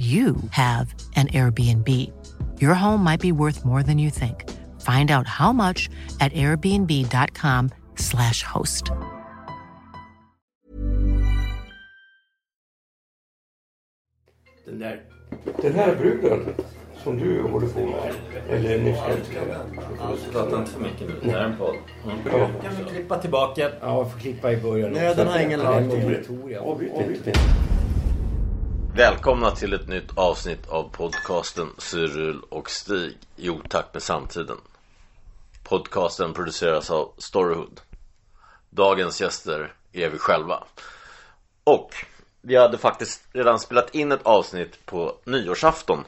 you have an Airbnb. Your home might be worth more than you think. Find out how much at airbnb.com/slash host. Den där. Den här bruden som du håller på med. Eller nyss Prata inte för mycket nu. Det här är en podd. Mm. Ja. Kan vi klippa tillbaka? Ja, vi får klippa i början. Nöden har ingen Ja, lag. obligatorium. Avbryt Välkomna till ett nytt avsnitt av podcasten Cyril och Stig i otakt med samtiden. Podcasten produceras av Storyhood. Dagens gäster är vi själva. Och vi hade faktiskt redan spelat in ett avsnitt på nyårsafton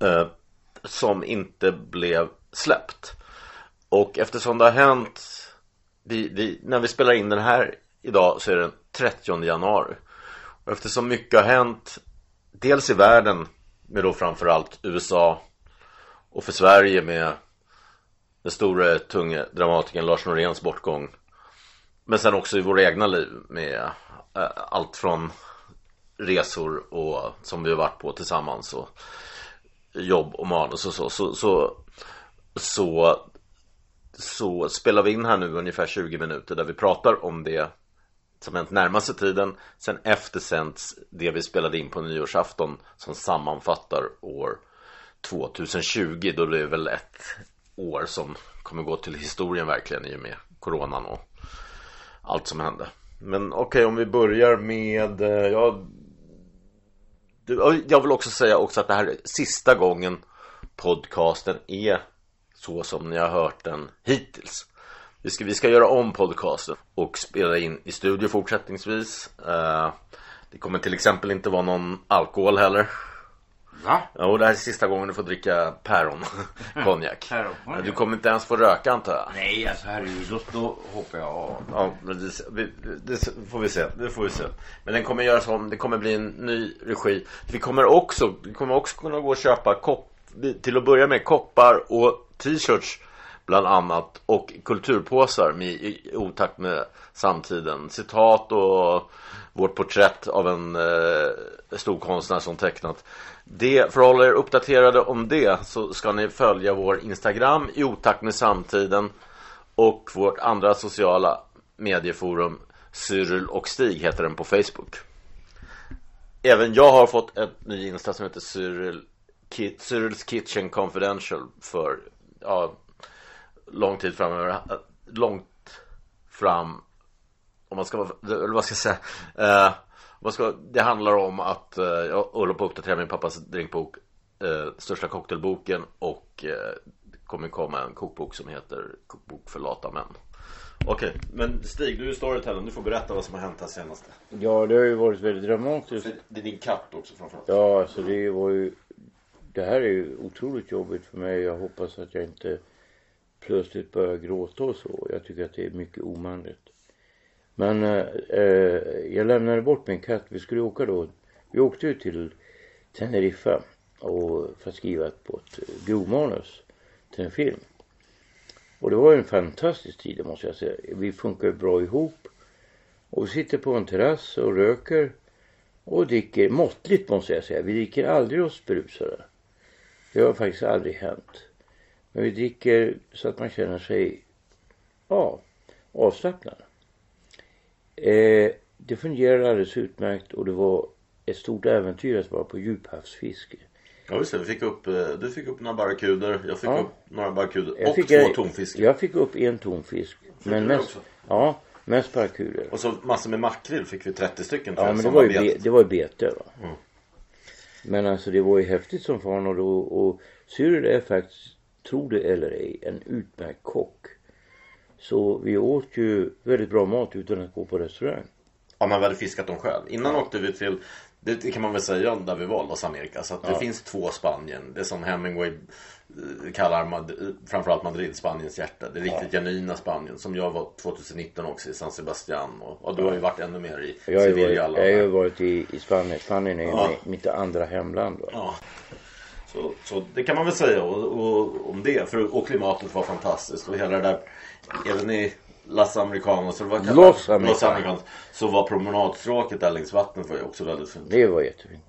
eh, som inte blev släppt. Och eftersom det har hänt vi, vi, när vi spelar in den här idag så är det den 30 januari. Och eftersom mycket har hänt dels i världen med då framförallt USA och för Sverige med den store tunge dramatikern Lars Noréns bortgång. Men sen också i våra egna liv med eh, allt från resor och som vi har varit på tillsammans och jobb och manus och så så, så, så, så spelar vi in här nu ungefär 20 minuter där vi pratar om det som hänt närmaste tiden. Sen eftersänds det vi spelade in på nyårsafton som sammanfattar år 2020. Då blir det väl ett år som kommer gå till historien verkligen i och med coronan och allt som hände. Men okej, okay, om vi börjar med, eh, ja, jag vill också säga också att det här är sista gången podcasten är så som ni har hört den hittills. Vi ska, vi ska göra om podcasten och spela in i studio fortsättningsvis. Uh, det kommer till exempel inte vara någon alkohol heller. Va? Och det här är sista gången du får dricka päron konjak. Du kommer inte ens få röka antar jag. Nej, alltså herregud, då, då hoppar jag av. Ja, men det, det får vi se. Det får vi se. Men den kommer göras om. Det kommer bli en ny regi. Vi kommer också, vi kommer också kunna gå och köpa kopp, till att börja med koppar och t-shirts bland annat och kulturpåsar med, i otakt med samtiden. Citat och vårt porträtt av en eh, stor konstnär som tecknat. Det, för att hålla er uppdaterade om det så ska ni följa vår Instagram i otakt med samtiden och vårt andra sociala medieforum Cyril och Stig heter den på Facebook. Även jag har fått ett ny Insta som heter Cyril, Ki- Cyrils Kitchen Confidential för ja, lång tid framöver. Långt fram om man ska eller vad ska jag säga? Eh, man ska, det handlar om att eh, jag håller på att uppdatera min pappas drinkbok eh, Största cocktailboken och eh, det kommer komma en kokbok som heter Kokbok för lata män. Okej, men Stig, du är storytellern. Du får berätta vad som har hänt här senaste. Ja, det har ju varit väldigt dramatiskt. Det är din katt också framförallt. Ja, alltså det var ju... Det här är ju otroligt jobbigt för mig. Jag hoppas att jag inte plötsligt börjar gråta och så. Jag tycker att det är mycket omanligt. Men eh, eh, jag lämnade bort min katt. Vi skulle åka då. Vi åkte ju till Teneriffa och för att skriva på ett grovmanus till en film. Och det var en fantastisk tid det måste jag säga. Vi funkar bra ihop. Och vi sitter på en terrass och röker. Och dricker måttligt måste jag säga. Vi dricker aldrig oss berusade. Det har faktiskt aldrig hänt. Men vi dricker så att man känner sig, ja, avslappnad. Eh, det fungerade alldeles utmärkt och det var ett stort äventyr att vara på djuphavsfiske. Ja det, vi fick upp, eh, du fick upp några barracuder, jag fick Ja. upp några barracuder och fick, två tonfiskar. Jag fick upp en tonfisk. Men mest, också? ja, mest barracuder. Och så massor med makrill fick vi 30 stycken Ja men det var ju, betet. be, det var ju bete va. Mm. Men alltså det var ju häftigt som fan och, då, och Cyril är faktiskt, tro det eller ej, en utmärkt kock. Så vi åt ju väldigt bra mat utan att gå på restaurang. Ja, man hade fiskat dem själv. Innan åkte vi till Det, kan man väl säga där vi var, Los Americas. Att det Ja. finns två Spanien. Det som Hemingway eh, kallar Mad- framförallt Madrid, Spaniens hjärta. Det riktigt genuina Spanien. Som jag var 2019 också i San Sebastian. Och, och du har ju varit ännu mer i Jag varit, Sevilla. jag har ju varit i, i Spanien. Spanien är ju Ja. mi- mitt andra hemland. Så, så det kan man väl säga och, och, om det. För, och klimatet var fantastiskt. Och hela det där, även i Las Americanos, eller vad Los? Americanos. Americanos, så var promenadstråket där längs vattnet var ju också väldigt fint. Det var jättefint.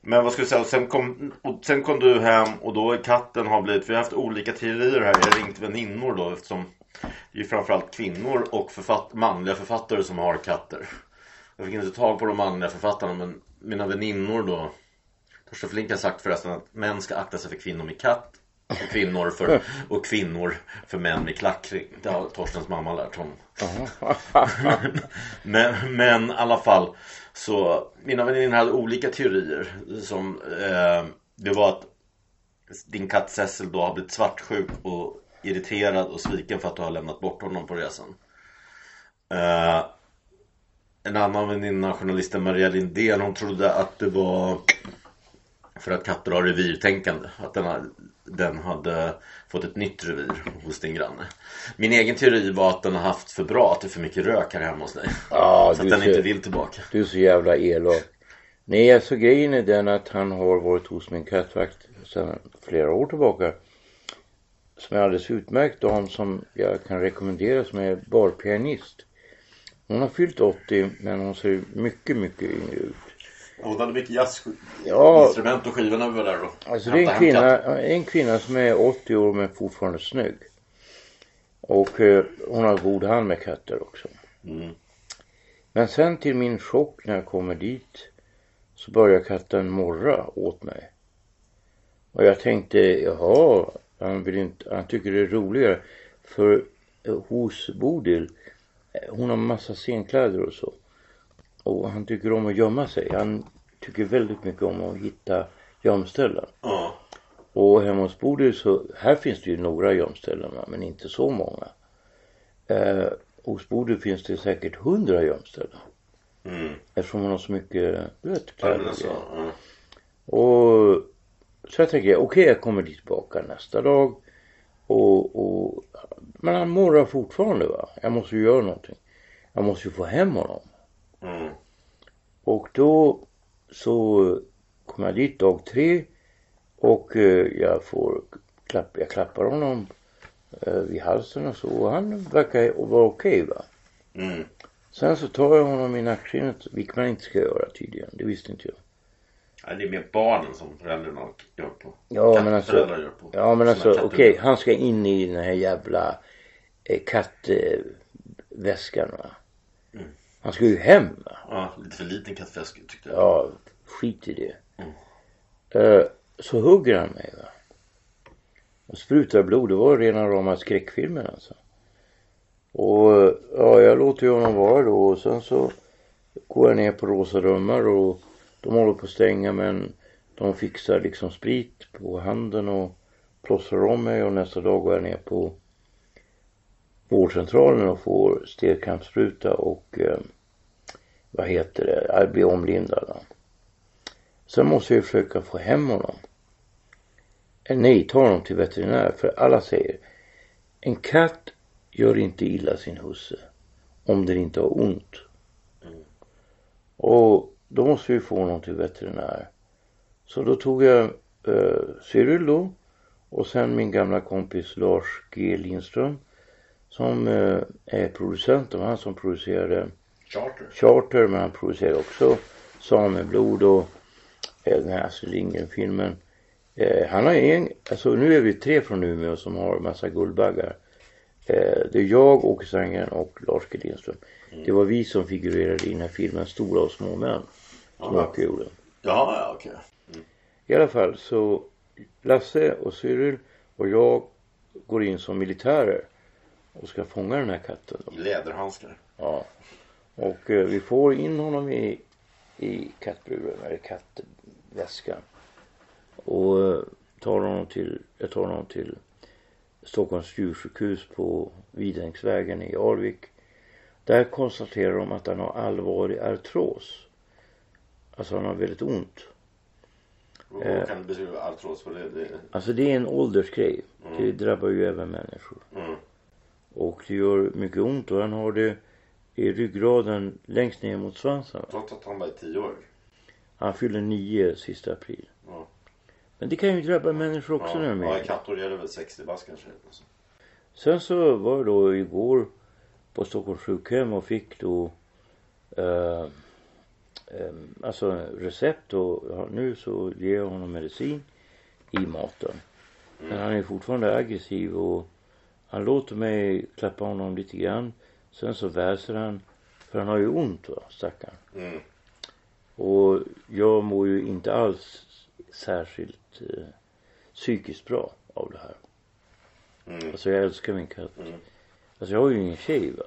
Men vad ska vi säga, sen kom, sen kom du hem och då katten har blivit, vi har haft olika teorier här. Jag har ringt väninnor då eftersom det är framförallt kvinnor och författ, manliga författare som har katter. Jag fick inte tag på de manliga författarna men mina väninnor då Torsten Flink har sagt förresten att män ska akta sig för kvinnor med katt och kvinnor för, och kvinnor för män med klackring. Det har Torstens mamma lärt honom. men, men i alla fall så mina väninnor hade olika teorier som eh, det var att din katt Cecil då har blivit svartsjuk och irriterad och sviken för att du har lämnat bort honom på resan. Eh, en annan väninna, journalisten Maria Lindén, hon trodde att det var för att katter har revirtänkande. Att den, har, den hade fått ett nytt revir hos din granne. Min egen teori var att den har haft för bra, att det är för mycket rök här hemma hos dig. Ja, så att den ser- inte vill tillbaka. Du är så jävla elak. Nej, alltså grejen är den att han har varit hos min kattvakt sedan flera år tillbaka. Som är alldeles utmärkt dam som jag kan rekommendera som är barpianist. Hon har fyllt 80 men hon ser mycket, mycket yngre ut. Hon hade mycket Ja. jazzinstrument och skivorna var där och Alltså det är en kvinna, en kvinna som är 80 år men fortfarande snygg. Och eh, hon har god hand med katter också. Mm. Men sen till min chock när jag kommer dit så börjar katten morra åt mig. Och jag tänkte, jaha, han, vill inte, han tycker det är roligare. För eh, hos Bodil, eh, hon har massa scenkläder och så. Och han tycker om att gömma sig. Han tycker väldigt mycket om att hitta gömställen. Ja. Och hemma hos Bodil så, här finns det ju några gömställen men inte så många. Eh, hos Bodil finns det säkert hundra gömställen. Mm. Eftersom hon har så mycket, du vet, kläder alltså, ja. Och så jag tänker, okej jag kommer dit tillbaka nästa dag. Och, och, men han morrar fortfarande va. Jag måste ju göra någonting. Jag måste ju få hem honom. Mm. Och då så kom jag dit dag tre och eh, jag får klapp, jag klappar honom eh, vid halsen och så och han verkar vara okej va. Mm. Sen så tar jag honom i nackskinnet, vilket man inte ska göra tydligen. Det visste inte jag. Ja, det är mer barnen som föräldrarna gör på. Ja men alltså, på. ja men alltså okej, han ska in i den här jävla eh, kattväskan va. Mm. Han ska ju hem. Ja, lite för liten kattfläsk tyckte jag. Ja, skit i det. Mm. Eh, så hugger han mig va. Och sprutar blod. Det var rena rama skräckfilmen alltså. Och ja, jag låter ju honom vara då och sen så går jag ner på Rosa Römmar och de håller på att stänga men de fixar liksom sprit på handen och plåstrar om mig och nästa dag går jag ner på vårdcentralen och får stelkrampsspruta och eh, vad heter det, jag blir omlindad. Så Sen måste jag ju försöka få hem honom. Nej, ta honom till veterinär för alla säger en katt gör inte illa sin husse om den inte har ont. Och då måste vi få honom till veterinär. Så då tog jag eh, Cyril då och sen min gamla kompis Lars G Lindström som eh, är producent. Det var han som producerade Charter. Charter men han producerar också Sameblod och eh, den här Astrid Lindgren-filmen. Eh, han har en, alltså nu är vi tre från Umeå som har massa Guldbaggar. Eh, det är jag, Åke Sandgren och Lars G Lindström. Det var vi som figurerade i den här filmen Stora och små män. Som Ja. Åke gjorde. Ja, okej. I alla fall så Lasse och Cyril och jag går in som militärer och ska fånga den här katten. I läderhandskar. Ja. Och eh, vi får in honom i, i kattburen, eller kattväskan. Och eh, tar honom till, jag tar honom till Stockholms djursjukhus på Vidängsvägen i Alvik. Där konstaterar de att han har allvarlig artros. Alltså han har väldigt ont. Och Eh. kan du beskriva artros? För det, det, Alltså det är en åldersgrej. Mm. Det drabbar ju även människor. mm, Och det gör mycket ont och han har det i ryggraden längst ner mot svansen. trots att han är tio år. Han fyller nio sista april. Ja. Men det kan ju drabba människor också ja, de ja, är i kattor är det väl 60 bast kanske. Alltså. Sen så var jag då igår på Stockholms sjukhem och fick då eh, eh, alltså recept och ja, nu så ger jag honom medicin i maten. Men han är fortfarande aggressiv och han låter mig klappa honom lite grann. Sen så väser han för han har ju ont va, stackarn. Mm. Och jag mår ju inte alls särskilt eh, psykiskt bra av det här. Mm. Alltså jag älskar min katt. Mm. Alltså jag har ju ingen tjej va.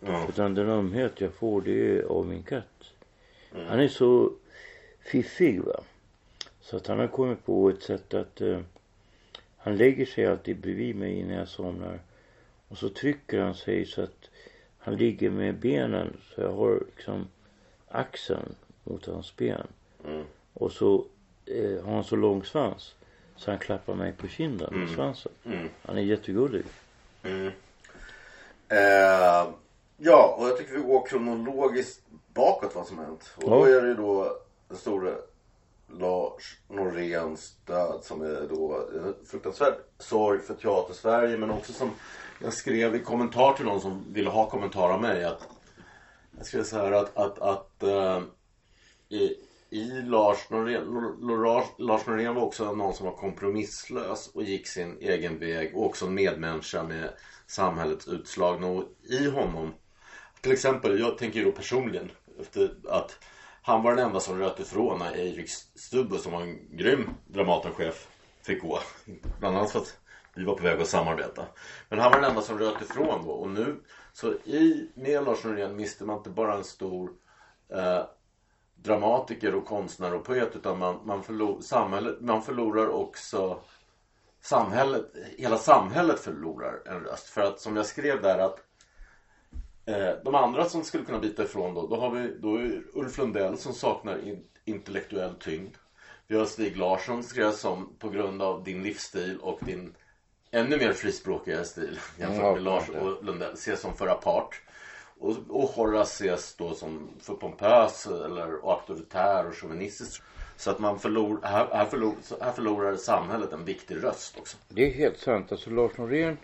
Ja. Utan den ömhet jag får det är av min katt. Mm. Han är så fiffig va. Så att han har kommit på ett sätt att eh, han lägger sig alltid bredvid mig innan jag somnar. Och så trycker han sig så att han ligger med benen så jag har liksom axeln mot hans ben. Mm. Och så eh, har han så lång svans så han klappar mig på kinden med Mm. svansen. Mm. Han är jättegullig. Mm. Eh, ja, och jag tycker vi går kronologiskt bakåt vad som hänt. Och då Ja. är det då den store Lars Noréns död som är då en fruktansvärd sorg för teatersverige men också som jag skrev i kommentar till någon som ville ha kommentar av mig att jag skrev så här att, att, att eh, i, i Lars Norén, Lars, Lars Norén var också någon som var kompromisslös och gick sin egen väg och också en medmänniska med samhällets utslagna och i honom till exempel, jag tänker ju då personligen efter att han var den enda som röt ifrån när Erik Stubbe som var en grym Dramatenchef fick gå. Bland annat för att vi var på väg att samarbeta. Men han var den enda som röt ifrån då och nu så i med Lars Norén miste man inte bara en stor eh, dramatiker och konstnär och poet utan man, man, förlor, samhället, man förlorar också samhället, hela samhället förlorar en röst. För att som jag skrev där att eh, de andra som skulle kunna bita ifrån då, då har vi då är Ulf Lundell som saknar in, intellektuell tyngd. Vi har Stig Larsson skrev jag som på grund av din livsstil och din ännu mer frispråkiga stil jämfört med Lars och Lundell ses som för apart. Och, och Horace ses då som för pompös eller och auktoritär och chauvinistisk. Så att man förlor, här, här, förlor, här förlorar samhället en viktig röst också. Det är helt sant. Alltså Lars Norén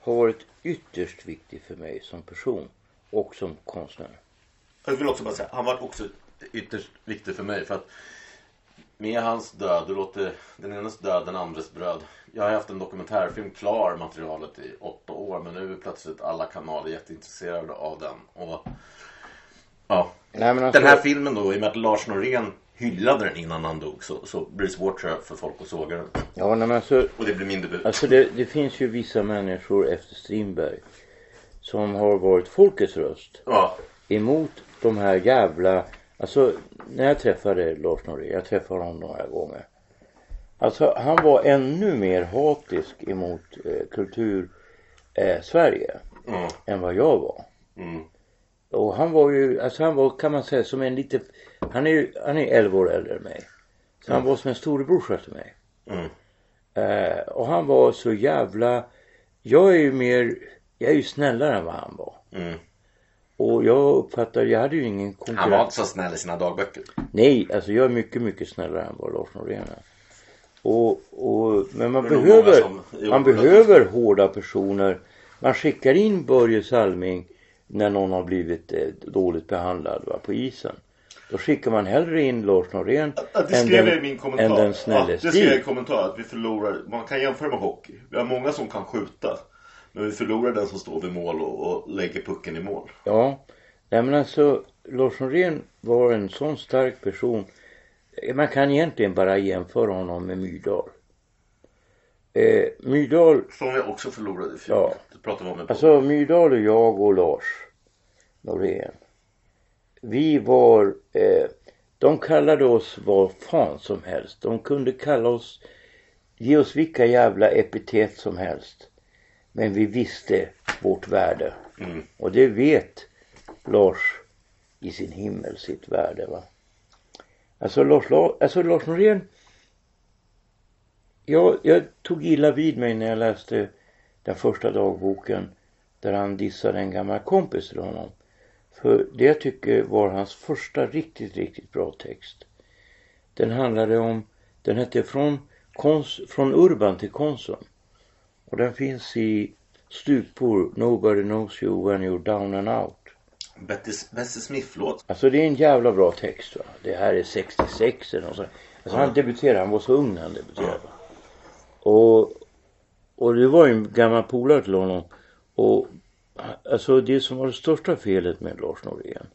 har varit ytterst viktig för mig som person och som konstnär. Jag vill också bara säga, han var också ytterst viktig för mig för att med hans död, det låter den enes död, den andres bröd. Jag har haft en dokumentärfilm klar materialet i åtta år men nu är plötsligt alla kanaler jätteintresserade av den. Och, ja. Nej, men alltså, Den här filmen då, i och med att Lars Norén hyllade den innan han dog så, så blir det svårt jag, för folk att såga den. Ja, nej, men alltså, Och det blir min debut. alltså det, det finns ju vissa människor efter Strindberg som har varit folkets röst Ja. emot de här jävla... Alltså när jag träffade Lars Norén, jag träffade honom några gånger. Alltså han var ännu mer hatisk emot eh, kultur eh, Sverige Mm. än vad jag var. Mm. Och han var ju, alltså han var kan man säga som en lite, han är ju, han är 11 år äldre än mig. Så han var som en storebrorsa till mig. Mm. Eh, och han var så jävla, jag är ju mer, jag är ju snällare än vad han var. Och jag uppfattar, jag hade ju ingen konkurrens. Han var inte så snäll i sina dagböcker. Nej, alltså jag är mycket, mycket snällare än vad Lars Norén är. Och, och, men man Men behöver, som- jo, man det- behöver hårda personer. Man skickar in Börje Salming när någon har blivit eh, dåligt behandlad va, på isen. Då skickar man hellre in Lars Norén Ja, det än skrev den, jag i min kommentar. än den ja, snälle det skrev jag i kommentar att vi förlorar. Man kan jämföra med hockey. Vi har många som kan skjuta. Men vi förlorar den som står vid mål och, och lägger pucken i mål. Ja, nej men alltså Lars Norén var en sån stark person. Man kan egentligen bara jämföra honom med Myrdal. Eh, Myrdal Som vi också förlorade i fjol. Ja. Det pratade vi om Alltså Myrdal och jag och Lars Norén. Vi var, eh, de kallade oss vad fan som helst. De kunde kalla oss, ge oss vilka jävla epitet som helst. Men vi visste vårt värde. Mm. Och det vet Lars i sin himmel sitt värde va. Alltså Lars, La- alltså Lars Norén. Jag, jag tog illa vid mig när jag läste den första dagboken där han dissade en gammal kompis till honom. För det jag tycker var hans första riktigt, riktigt bra text. Den handlade om, den hette Från, kons, från Urban till Konsum. Och den finns i Stupor, Nobody knows you when you're down and out. Bessie Smith-låt. Alltså det är en jävla bra text va. Det här är 66 eller något sånt. Alltså han debuterade, han var så ung när han debuterade. va. Och, och det var ju en gammal polare till honom. Och alltså det som var det största felet med Lars Norén.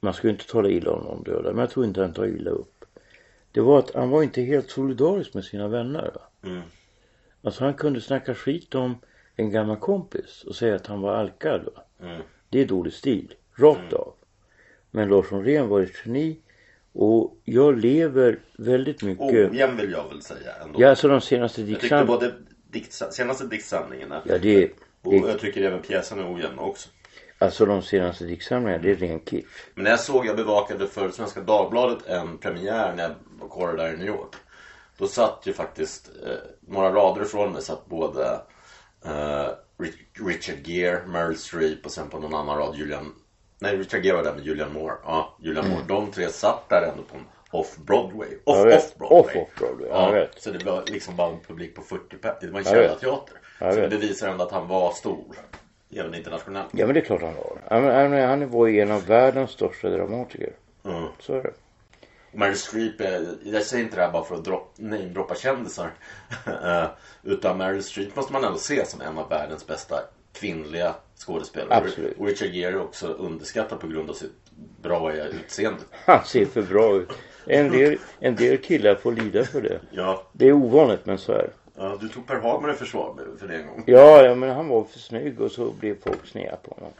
Man ska ju inte tala illa om någon döda, men jag tror inte han tar illa upp. Det var att han var inte helt solidarisk med sina vänner. Va? Mm. Alltså han kunde snacka skit om en gammal kompis och säga att han var alkad. Va? Mm. Det är dålig stil, rakt av. Men Lars Norén var ett geni och jag lever väldigt mycket. Ojämn vill jag väl säga ändå. Ja, alltså de senaste jag tyckte diktsamlingarna. både dikt, senaste diktsamlingarna Ja, det och jag tycker även pjäserna är ojämna också. alltså de senaste diktsamlingarna, det är ren kitsch. Men när jag såg, jag bevakade för Svenska Dagbladet en premiär när jag var kvar där i New York. Då satt ju faktiskt, eh, några rader ifrån mig satt både eh, Rich- Richard Gere, Meryl Streep och sen på någon annan rad Julian Nej, Richard Gere var där med Julian Moore. Ja, Julian Moore. De tre satt där ändå på en off-Broadway. Mm. Off-off-Broadway. Off-off-Broadway, jag Ja, så det var liksom bara en publik på 40 pers. Det var en källarteater. Så det visar ändå att han var stor. Även internationellt. Ja, men det är klart han var. Han, han, han var ju en av världens största dramatiker. Mm. Så är det. Meryl Streep, jag säger inte det här bara för att drop, namedroppa kändisar. Eh, Utan Meryl Streep måste man ändå se som en av världens bästa kvinnliga skådespelare. Absolut. Och Richard Gere är också underskattad på grund av sitt bra utseende. Han ser för bra ut. En del, en del killar får lida för det. Ja, Det är ovanligt men så är ja du tog Per Hagman i försvar för det en gång. Ja, ja men han var för snygg och så blev folk sneda på honom.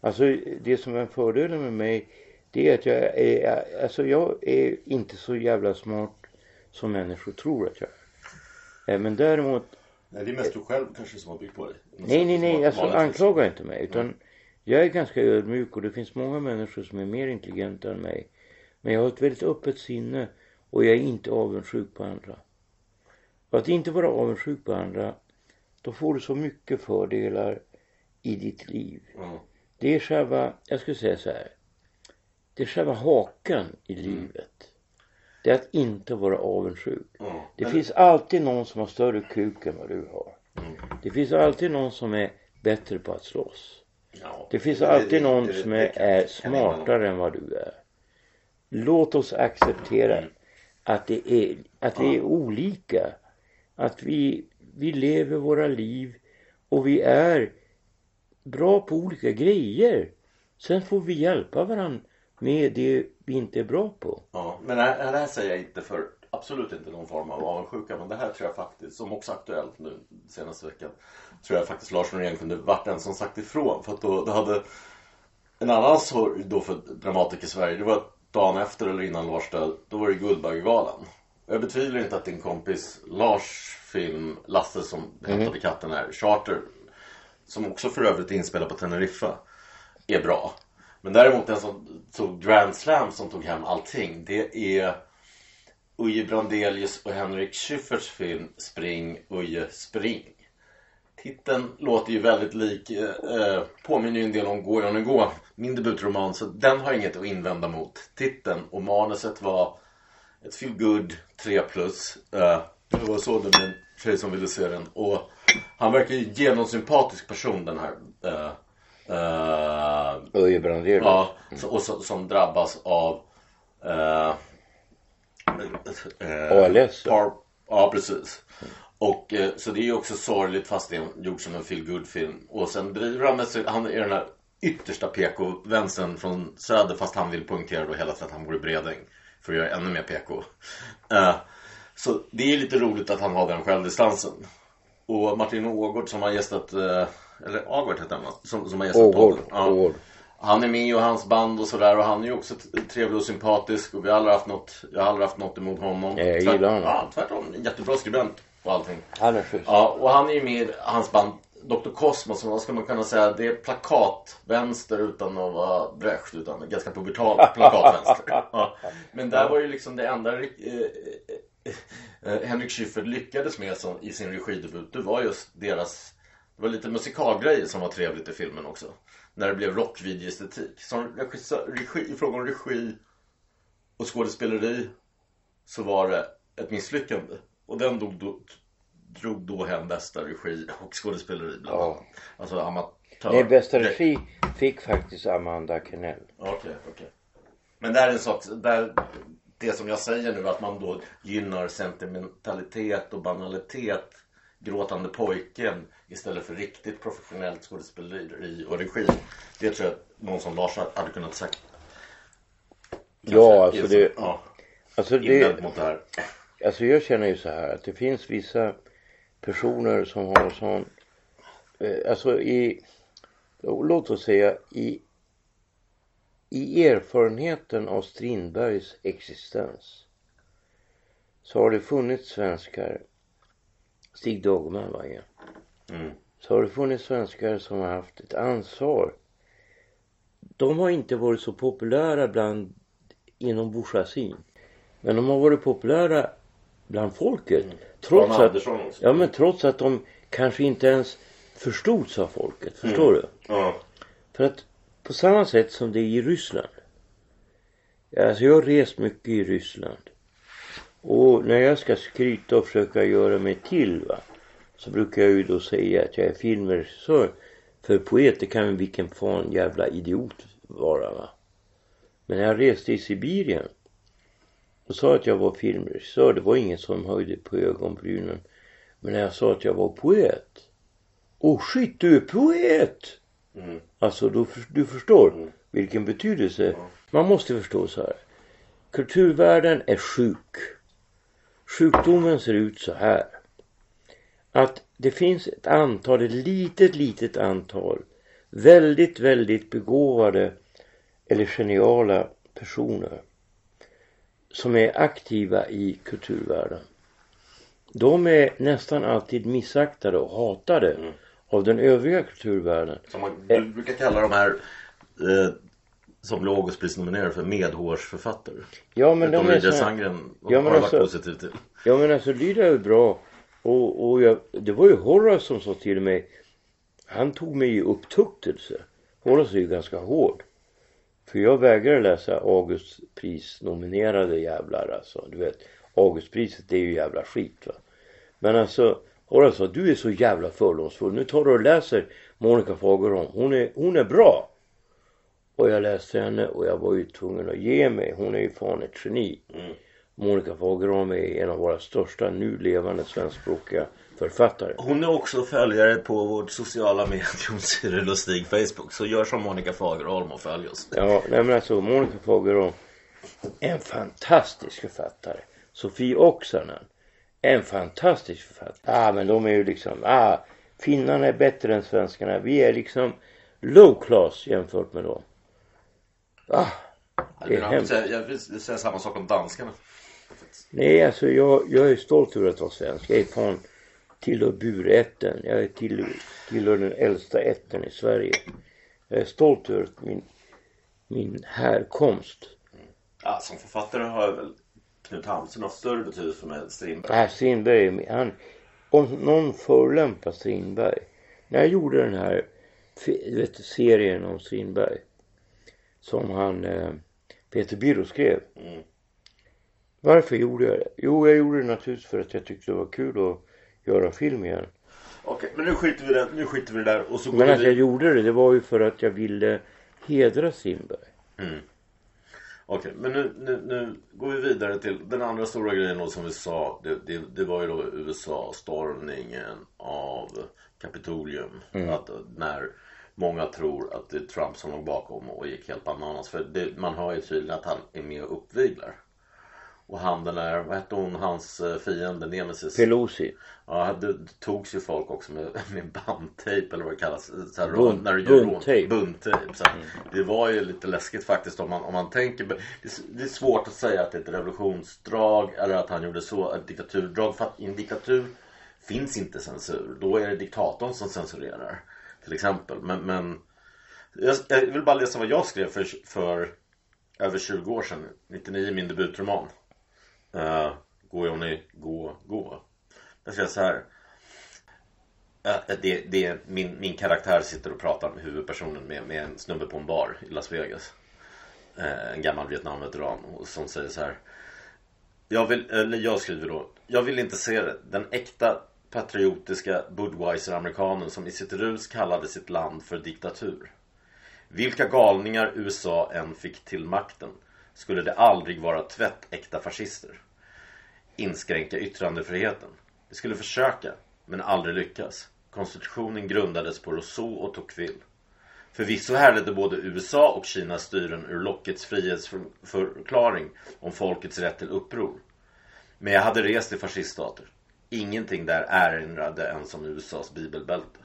Alltså det som är fördelen med mig det är att jag är, alltså jag är inte så jävla smart som människor tror att jag är. Eh, Men däremot, Nej, det är mest du själv kanske som har byggt på dig. nej nej nej, alltså anklaga inte mig utan jag är ganska ödmjuk och det finns många människor som är mer intelligenta än mig. Men jag har ett väldigt öppet sinne och jag är inte avundsjuk på andra. Och att inte vara avundsjuk på andra, då får du så mycket fördelar i ditt liv. Ja. Det är själva, jag skulle säga så här. Det är själva haken i livet. Det är att inte vara avundsjuk. Det finns alltid någon som har större kuk än vad du har. Mm. Det finns alltid någon som är bättre på att slåss. Det finns alltid någon som är, är smartare än vad du är. Låt oss acceptera Mm. att det är, att vi är olika. Att vi, vi lever våra liv och vi är bra på olika grejer. Sen får vi hjälpa varandra med det vi inte är bra på. Ja, men det här, det här säger jag inte för absolut inte någon form av avundsjuka. Men det här tror jag faktiskt, som också är aktuellt nu senaste veckan. Tror jag faktiskt Lars Norén kunde varit den som sagt ifrån. För att då, då hade en annan sorg då för dramatiker i Sverige. Det var dagen efter eller innan Lars död. Då var det Guldbaggegalan. Jag betvivlar inte att din kompis Lars film Lasse som hämtade katten här, Charter. Som också för övrigt är inspelad på Teneriffa. Är bra. Men däremot den som tog Grand Slam som tog hem allting. Det är Uje Brandelius och Henrik Schyfferts film Spring Uje Spring. Titeln låter ju väldigt lik, eh, eh påminner ju en del om Gå Johnny Gå, min debutroman, så den har jag inget att invända mot. Titeln och manuset var ett feel good 3 plus. Eh, det var så det blev en tjej som ville se den. Och han verkar ju genomsympatisk person den här. Eh, eh, Öje Brandelius. Ja, så, och så, som drabbas av eh, eh, ALS. Par, ja, precis. Och eh, så det är ju också sorgligt fast det är gjort som en feel film Och sen driver han med sig, han är den här yttersta PK-vänstern från söder fast han vill poängtera då hela tiden att han bor i Bredäng. För att göra ännu mer PK. Eh, så det är lite roligt att han har den självdistansen. Och Martin Ågård som har gästat, eh, eller Agård heter han va? Som, som har gästat podden. Ja. Han är med och hans band och sådär och han är ju också trevlig och sympatisk och vi har aldrig haft något, jag har aldrig haft något emot honom. Ja, jag gillar honom. Ja, tvärtom. Jättebra skribent och allting. Han är schysst. Ja, och han är ju med i hans band Dr. Cosmos, vad ska man kunna säga? Det är plakatvänster utan att vara Brecht utan ganska pubertal plakatvänster. ja. Men där var ju liksom det enda eh, eh, eh, Henrik Schyffert lyckades med som, i sin regidebut. Det var just deras Det var lite musikalgrejer som var trevligt i filmen också. När det blev rockvideoestetik. Som regissör, regi, i fråga om regi och skådespeleri så var det ett misslyckande. Och den dog då, drog då hem bästa regi och skådespeleri bland Ja. annat. Alltså amatör. Nej, bästa regi fick faktiskt Amanda Kennell. Okej, okej. Men det här är en sak, där, det som jag säger nu att man då gynnar sentimentalitet och banalitet Gråtande pojken istället för riktigt professionellt skådespeleri och regi. Det tror jag att någon som Lars hade kunnat sagt. Ja, alltså Kanske det, Ja, alltså det, mot det här. alltså jag känner ju så här att det finns vissa personer som har sån, eh, alltså i, låt oss säga i, i erfarenheten av Strindbergs existens så har det funnits svenskar, Stig Dogman var en, Mm. så har det funnits svenskar som har haft ett ansvar. De har inte varit så populära bland inom bourgeoisien. Men de har varit populära bland folket. Trots Jan att, Andersson också. ja men trots att de kanske inte ens förstods av folket. Förstår du? Ja. För att på samma sätt som det är i Ryssland. Alltså jag har rest mycket i Ryssland. Och när jag ska skryta och försöka göra mig till va. Så brukar jag ju då säga att jag är filmregissör. För poeter kan vilken fan jävla idiot vara va. Men när jag reste i Sibirien. Och sa att jag var filmregissör. Det var ingen som höjde på ögonbrynen. Men när jag sa att jag var poet. Oh shit du är poet! Mm. Alltså du, du förstår vilken betydelse. Man måste förstå så här. Kulturvärlden är sjuk. Sjukdomen ser ut så här. Att det finns ett antal, ett litet, litet antal väldigt, väldigt begåvade eller geniala personer som är aktiva i kulturvärlden. De är nästan alltid missaktade och hatade av den övriga kulturvärlden. Som man, du brukar kalla de här eh, som blir Augustprisnominerade för medhårsförfattare. Ja men Utom de är så här, Ja, men alltså- positiv till. Ja men alltså Lydia är bra. Och, och jag, det var ju Horace som sa till mig. Han tog mig i upptuktelse. Horace är ju ganska hård. För jag vägrar läsa Augustprisnominerade jävlar alltså. Du vet. Augustpriset det är ju jävla skit va. Men alltså Horace sa du är så jävla fördomsfull. Nu tar du och läser Monica Fagerholm. Hon är, hon är bra. Och jag läste henne och jag var ju tvungen att ge mig. Hon är ju fan ett geni. Monica Fagerholm är en av våra största nu levande svenskspråkiga författare. Hon är också följare på vårt sociala medium Cyril och Stig Facebook. Så gör som Monica Fagerholm och följ oss. Ja, nej men alltså Monica Fagerholm. En fantastisk författare. Sofie Oksanen. En fantastisk författare. Ah, men de är ju liksom, ah, finnarna är bättre än svenskarna. Vi är liksom low class jämfört med dem. Ah, det är Jag hemskt. jag vill säga samma sak om danskarna. Nej, alltså jag, jag är stolt över att vara svensk. Jag är fan tillhör burätten. Jag är till, tillhör den äldsta ätten i Sverige. Jag är stolt över min, min härkomst. Ja, som författare har väl Knut Hamsun haft större betydelse för mig än Strindberg. Nej, Strindberg, han, om någon förolämpar Strindberg. När jag gjorde den här vet, serien om Strindberg. Som han, eh, Peter Birro skrev. Mm. Varför gjorde jag det? Jo, jag gjorde det naturligtvis för att jag tyckte det var kul att göra film igen. Okej, men nu skiter vi det, nu skiter vi det där och så Men att vi jag gjorde det, det var ju för att jag ville hedra Strindberg. Okej, men nu, nu, nu går vi vidare till den andra stora grejen då som vi sa. Det, det, det var ju då USA-stormningen av Kapitolium. Att när många tror att det är Trump som låg bakom och gick helt bananas. För det, man hör ju tydligen att han är med och uppviglar. Och han den där, vad hette hon, hans eh, fiende, Nemesis. Pelosi. Ja, det togs ju folk också med, med bandtejp eller vad det kallas. Så här, Bund- när du gör bundtejp. Bundtejp. Så här, Det var ju lite läskigt faktiskt om man, om man tänker. Det är, det är svårt att säga att det är ett revolutionsdrag eller att han gjorde så, ett diktaturdrag. För att i en diktatur finns inte censur. Då är det diktatorn som censurerar. Till exempel. Men, men jag, jag vill bara läsa vad jag skrev för, för över 20 år sedan. 99 min debutroman. Uh, gå Johnny, gå, gå. Jag skrev så här. Uh, det, det, min, min karaktär sitter och pratar med huvudpersonen med, med en snubbe på en bar i Las Vegas. Uh, en gammal Vietnamveteran som säger så här. Jag vill, eller jag skriver då. Jag vill inte se det. Den äkta patriotiska Budweiser-amerikanen som i sitt rus kallade sitt land för diktatur. Vilka galningar USA än fick till makten skulle det aldrig vara tvättäkta fascister. Inskränka yttrandefriheten. De skulle försöka, men aldrig lyckas. Konstitutionen grundades på Rousseau och Tocqueville. Förvisso härledde både USA och Kinas styren ur lockets frihetsförklaring om folkets rätt till uppror. Men jag hade rest i fasciststater. Ingenting där erinrade ens om USAs bibelbälte.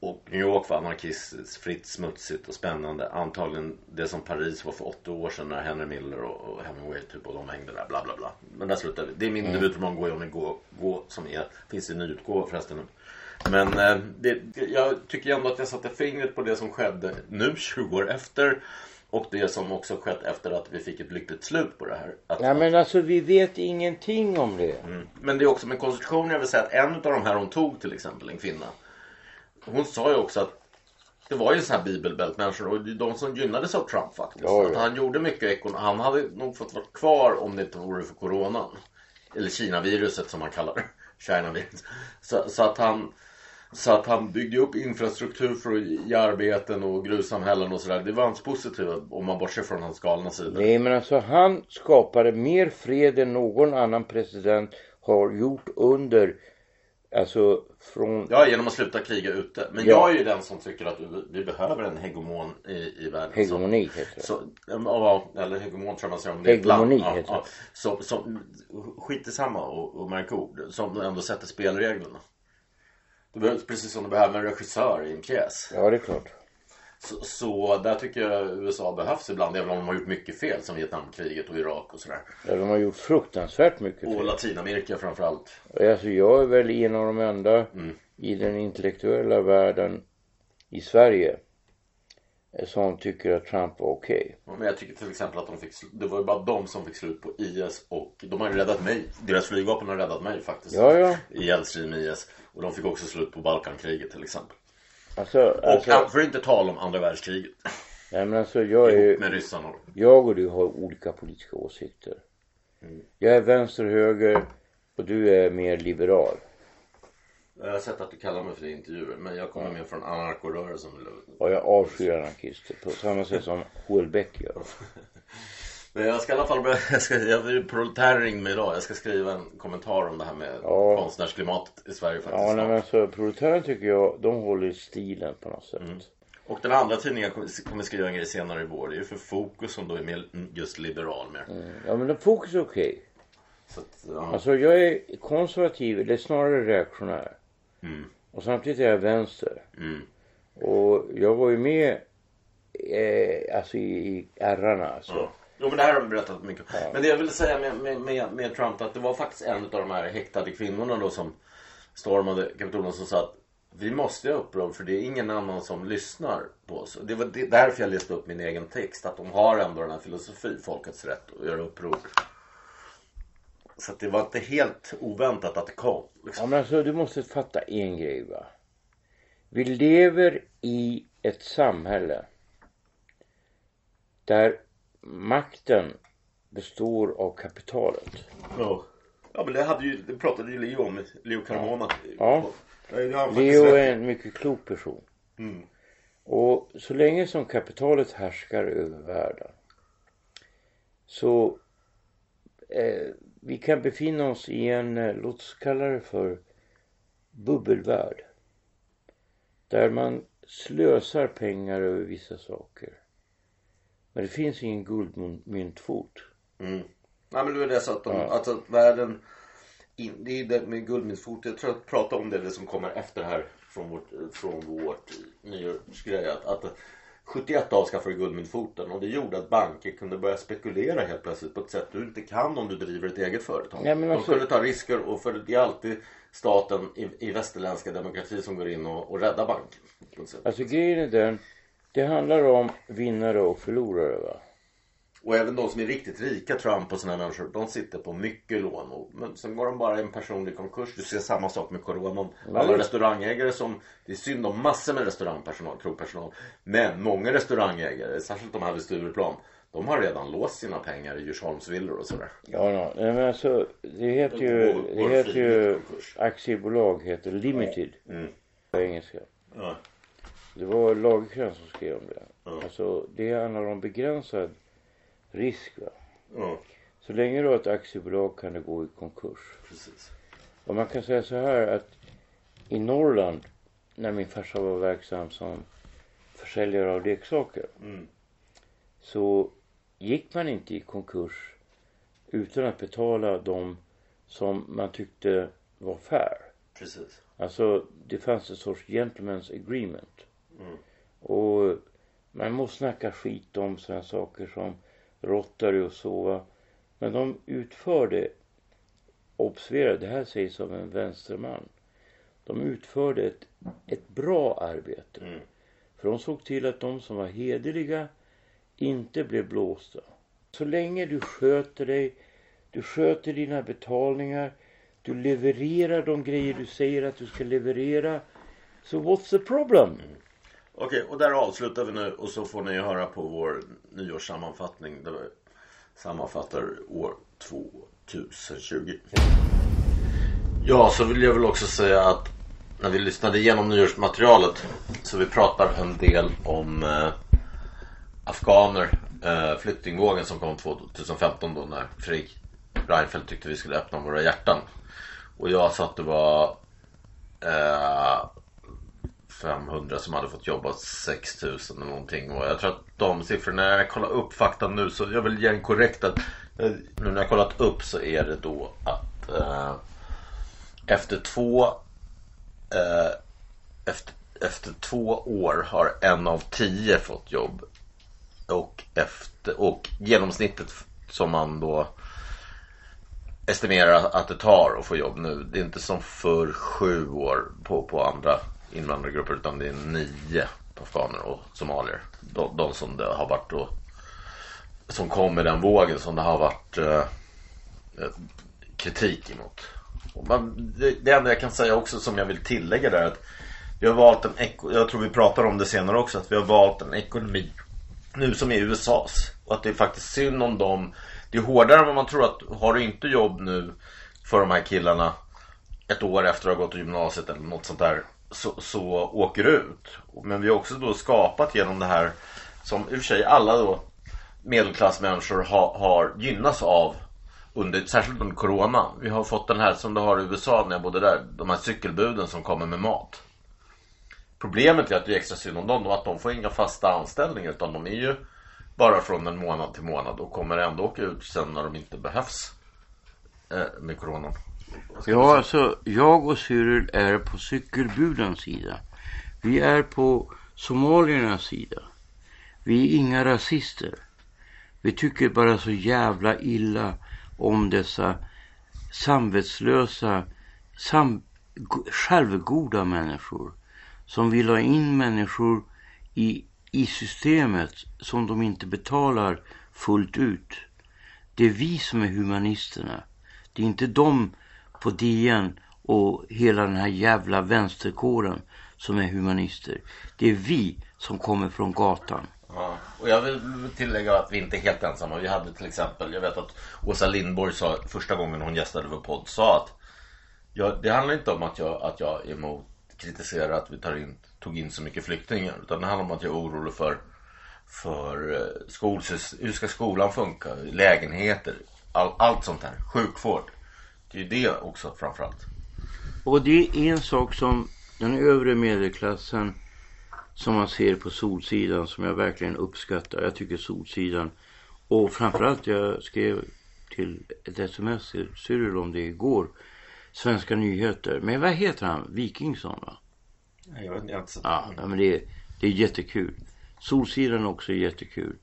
Och New York var anarkistiskt, fritt, smutsigt och spännande. Antagligen det som Paris var för åtta år sedan när Henry Miller och Hemingway typ och de hängde där. Bla bla bla. Men där slutade vi. Det är min mm. debutroman Gå om gå, gå som är, finns i nyutgåva förresten. Men eh, det, jag tycker ändå att jag satte fingret på det som skedde nu 20 år efter. Och det som också skett efter att vi fick ett lyckligt slut på det här. Att, ja men alltså vi vet ingenting om det. Mm. Men det är också med konstitutionen, jag vill säga att en av de här hon tog till exempel, en kvinna. Hon sa ju också att det var ju så här bibelbältmänniskor och de som gynnades av Trump faktiskt. Ja, ja. Att han gjorde mycket ekonomi. Han hade nog fått vara kvar om det inte vore för coronan. Eller Kina-viruset som man kallar det. Så, så att han så att han byggde upp infrastruktur för att ge arbeten och gruvsamhällen och sådär. Det var hans positiva om man bortser från hans galna sida. Nej men alltså han skapade mer fred än någon annan president har gjort under Alltså från... Ja, genom att sluta kriga ute. Men ja. jag är ju den som tycker att vi behöver en hegemon i, i världen. Hegemoni heter det. Så, ja, eller hegemon tror man säger om det är ett land. Hegemoni heter det. Så, så, skit i samma och, och märk ord. Som ändå sätter spelreglerna. Behövs precis som det behöver en regissör i en pjäs. Ja, det är klart. Så, så, där tycker jag USA behövs ibland, även om de har gjort mycket fel som Vietnamkriget och Irak och sådär. Ja, de har gjort fruktansvärt mycket fel. Och Latinamerika framförallt. Alltså jag är väl en av de enda mm. i den intellektuella världen i Sverige som tycker att Trump var okej. Okay. Ja, men jag tycker till exempel att de fick, det var ju bara de som fick slut på IS och de har ju räddat mig. Deras flygvapen har räddat mig faktiskt. Ja, ja. I eldstrid med IS. Och de fick också slut på Balkankriget till exempel. Alltså, alltså, och för att inte tala om andra världskriget. Nej men alltså jag är med ryssarna. Jag och du har olika politiska åsikter. Mm. Jag är vänster höger och du är mer liberal. Jag har sett att du kallar mig för det i intervjuer men jag kommer ja. mer från anarkorörelsen. Ja jag avskyr anarkister på samma sätt som Joel Beck gör. Men jag ska i alla fall börja, jag ska, jag, proletär ringde mig idag. Jag ska skriva en kommentar om det här med ja. konstnärsklimatet i Sverige faktiskt. Ja, nej, men så proletären tycker jag, de håller stilen på något sätt. Mm. Och den andra tidningen kommer skriva en grej senare i vår. Det är ju för Fokus som då är mer just liberal mer. Mm. Ja men Fokus är okej. Okay. ja. Alltså jag är konservativ, eller snarare reaktionär. Mm. Och samtidigt är jag vänster. Mm. Och jag var ju med eh, alltså i, i ärrarna alltså. Ja. Jo men det här har vi berättat mycket ja. Men det jag ville säga med, med, med, med, Trump att det var faktiskt en av de här häktade kvinnorna då som stormade Kapitolen som sa att vi måste ha uppror för det är ingen annan som lyssnar på oss. Det var därför jag läste upp min egen text. Att de har ändå den här filosofi, folkets rätt att göra uppror. Så det var inte helt oväntat att det kom. Liksom. Ja men alltså du måste fatta en grej va. Vi lever i ett samhälle där makten består av kapitalet. Ja. Ja men det, hade ju, det pratade ju Leo om, Leo Carmona. Ja. ja. Leo är en mycket klok person. Mm. Och så länge som kapitalet härskar över världen så eh, vi kan befinna oss i en, eh, låt oss kalla det för bubbelvärld. Där man slösar pengar över vissa saker. Men det finns ingen guldmyntfot. Mm. Nej men det är det så att, de, ja. alltså, världen in, det är det med guldmyntfot. Jag tror att prata om det, det som kommer efter här från vårt, från vårt nyårsgrej. Att, att 71 avskaffade guldmyntfoten och det gjorde att banker kunde börja spekulera helt plötsligt på ett sätt du inte kan om du driver ett eget företag. Ja, men De alltså- kunde ta risker och för det är alltid staten i, i västerländska demokrati som går in och, och räddar banken. Alltså grejen är den. Det handlar om vinnare och förlorare va. Och även de som är riktigt rika, Trump och sådana människor, de sitter på mycket lån. Och, men sen går de bara i en personlig konkurs. Du ser samma sak med coronan. Alla restaurangägare som, det är synd om massor med restaurangpersonal, krogpersonal. Men många restaurangägare, särskilt de här vid Stureplan, de har redan låst sina pengar i Djursholmsvillor och sådär. Ja, ja. Nej, men alltså det heter ju, det heter ju aktiebolag heter limited Mm. på engelska. Ja. Det var Lagercrantz som skrev om det. Ja. Alltså det handlar om begränsad risk va. ja, Så länge du har ett aktiebolag kan det gå i konkurs. precis. Och man kan säga så här att i Norrland när min farsa var verksam som försäljare av leksaker Mm. så gick man inte i konkurs utan att betala de som man tyckte var fair. Precis. Alltså det fanns en sorts gentleman's agreement. Mm. Och man måste snacka skit om sådana saker som Rotary och sova. Men de utförde, observera det här sägs av en vänsterman. De utförde ett, ett bra arbete. Mm. För de såg till att de som var hederliga inte blev blåsta. Så länge du sköter dig, du sköter dina betalningar, du levererar de grejer du säger att du ska leverera. Så what's the problem? Okej, och där avslutar vi nu och så får ni höra på vår nyårssammanfattning där vi sammanfattar år 2020. Ja, så vill jag väl också säga att när vi lyssnade igenom nyårsmaterialet så vi pratar en del om eh, afghaner, eh, flyktingvågen som kom 2015 då när Fredrik Reinfeldt tyckte vi skulle öppna våra hjärtan. Och jag sa att det var eh, 500 som hade fått jobba 6000 eller någonting. Och jag tror att de siffrorna, när jag kollar upp fakta nu så jag vill ge en korrekt att eh, nu när jag kollat upp så är det då att eh, efter två eh, efter, efter två år har en av tio fått jobb. Och, efter, och genomsnittet som man då estimerar att det tar att få jobb nu. Det är inte som för sju år på, på andra invandrargrupper utan det är nio afghaner och somalier. De, de som det har varit då som kom med den vågen som det har varit eh, eh, kritik emot. Och man, det, det enda jag kan säga också som jag vill tillägga där är att vi har valt en, jag tror vi pratar om det senare också, att vi har valt en ekonomi nu som är USAs. Och att det är faktiskt synd om dem. Det är hårdare än vad man tror att har du inte jobb nu för de här killarna ett år efter att ha gått i gymnasiet eller något sånt där så, så åker ut. Men vi har också då skapat genom det här som i och för sig alla då medelklassmänniskor har, har gynnats av under, särskilt under corona. Vi har fått den här som du har i USA när jag bodde där. De här cykelbuden som kommer med mat. Problemet är att det är extra synd om dem och att de får inga fasta anställningar utan de är ju bara från en månad till månad och kommer ändå åka ut sen när de inte behövs eh, med coronan. Ja, alltså jag och Cyril är på cykelbudens sida. Vi är på somaliernas sida. Vi är inga rasister. Vi tycker bara så jävla illa om dessa samvetslösa, sam, självgoda människor som vill ha in människor i, i systemet som de inte betalar fullt ut. Det är vi som är humanisterna. Det är inte de på DN och hela den här jävla vänsterkåren som är humanister. Det är vi som kommer från gatan. Ja, och jag vill tillägga att vi inte är helt ensamma. Vi hade till exempel, jag vet att Åsa Lindborg sa första gången hon gästade vår podd sa att jag, det handlar inte om att jag, att jag är emot kritiserar att vi tar in, tog in så mycket flyktingar. Utan det handlar om att jag är orolig för, för skol. skolsys- hur ska skolan funka, lägenheter, all, allt sånt här. Sjukvård. Det är ju det också framförallt. Och det är en sak som den övre medelklassen som man ser på Solsidan som jag verkligen uppskattar. Jag tycker Solsidan och framförallt jag skrev till ett sms till Cyril om det igår. Svenska nyheter. Men vad heter han? Wikingsson va? Jag vet inte, jag Ja, ja, men det är, det är jättekul. Solsidan också är jättekul.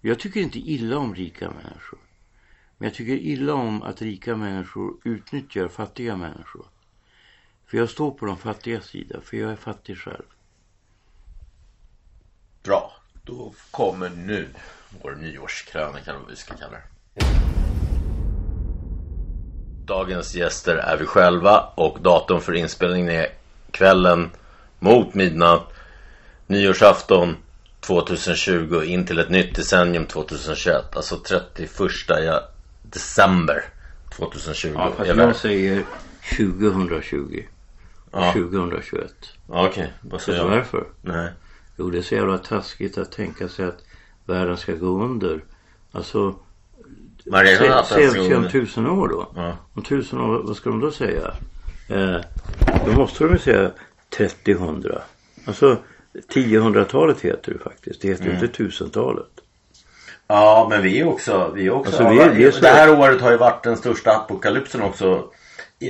Jag tycker inte illa om rika människor. Men jag tycker illa om att rika människor utnyttjar fattiga människor. För jag står på de fattiga sida, för jag är fattig själv. Bra. Då kommer nu vår nyårskrönika, eller vad vi ska kalla det. Dagens gäster är vi själva och datum för inspelningen är kvällen mot midnatt nyårsafton 2020 in till ett nytt decennium 2021. Alltså 31 december 2020. Ja, fast jag säger 2020. Ja. 2021. Ja, Okej, vad Vet du säger jag? varför? Nej. Jo, det är så jävla taskigt att tänka sig att världen ska gå under. Alltså, se, om tusen år då. Ja. Om tusen år, vad ska de då säga? Eh, då måste de ju säga 30-100. Alltså, 10-100-talet heter det faktiskt. Det heter Mm. inte tusentalet. Ja, men vi är också... Vi också Alltså, vi vi är det här året har ju varit den största apokalypsen också.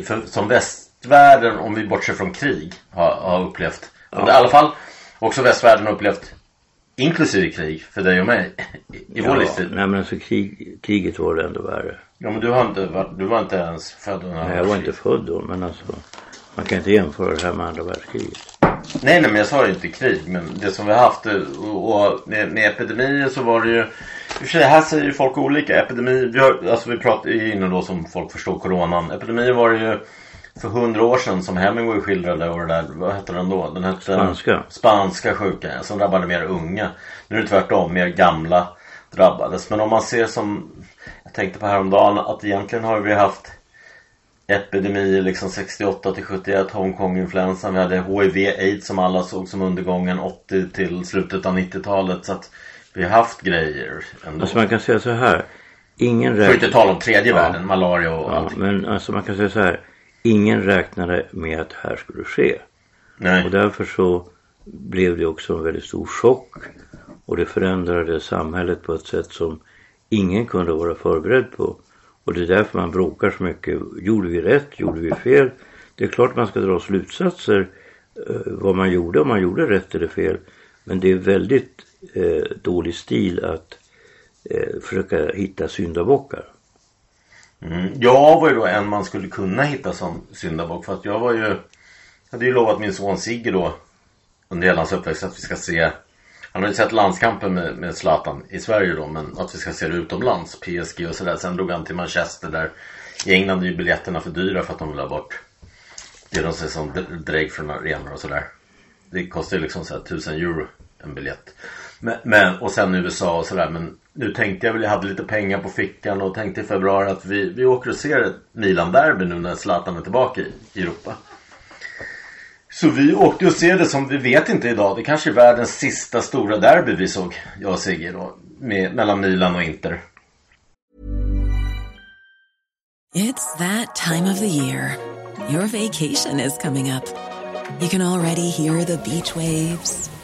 För, som västvärlden, om vi bortser från krig, har, har upplevt. För I alla fall också västvärlden har upplevt. Inklusive krig, för dig och mig. I, i vår livstid. nej men alltså krig, kriget var det ändå värre. Ja, men du har inte, varit, du var inte ens född under Nej, jag var inte född då men alltså. Man kan inte jämföra det här med andra världskriget. Nej, nej, men jag sa ju inte krig. Men det som vi har haft eh, och, och med, med epidemier så var det ju... I och för sig, här säger ju folk olika. Epidemi, vi har, alltså vi pratar ju inne då som folk förstår coronan. Epidemier var det ju för hundra år sedan som Hemingway skildrade och det där, vad hette den då? Den hette Spanska. Spanska sjukan som drabbade mer unga. Nu är det tvärtom, mer gamla drabbades. Men om man ser som, jag tänkte på häromdagen att egentligen har vi haft epidemier liksom 68 till 71 Hongkong-influensan. Vi hade HIV, aids som alla såg som undergången 80 till slutet av 90-talet. Så att vi har haft grejer ändå. Alltså man kan säga så här. Ingen För att inte tala om tredje världen, malaria och Ja, allting. men alltså man kan säga så här. Ingen räknade med att det här skulle ske. Nej. Och därför så blev det också en väldigt stor chock. Och det förändrade samhället på ett sätt som ingen kunde vara förberedd på. Och det är därför man bråkar så mycket. Gjorde vi rätt? Gjorde vi fel? Det är klart man ska dra slutsatser eh, vad man gjorde, om man gjorde rätt eller fel. Men det är väldigt eh, dålig stil att eh, försöka hitta syndabockar. Mm. Jag var ju då en man skulle kunna hitta som syndabock för att jag var ju hade ju lovat min son Sigge då under hela hans uppväxt att vi ska se han hade sett landskampen med, med Zlatan i Sverige då men att vi ska se det utomlands PSG och sådär sen drog han till Manchester där i England är ju biljetterna för dyra för att de vill ha bort det de ser som drägg från arenor och sådär det kostar ju liksom såhär 1000 euro en biljett men, men, och sen USA och sådär men nu tänkte jag väl, jag hade lite pengar på fickan och tänkte i februari att vi, vi åker och ser ett Milan-derby nu när Zlatan är tillbaka i, i Europa. Så vi åkte och ser det som vi vet inte idag. Det kanske är världens sista stora derby vi såg, jag och Sigge då. Med, mellan Milan och Inter. It's that time of the year. Your vacation is coming up. You can already hear the beach waves,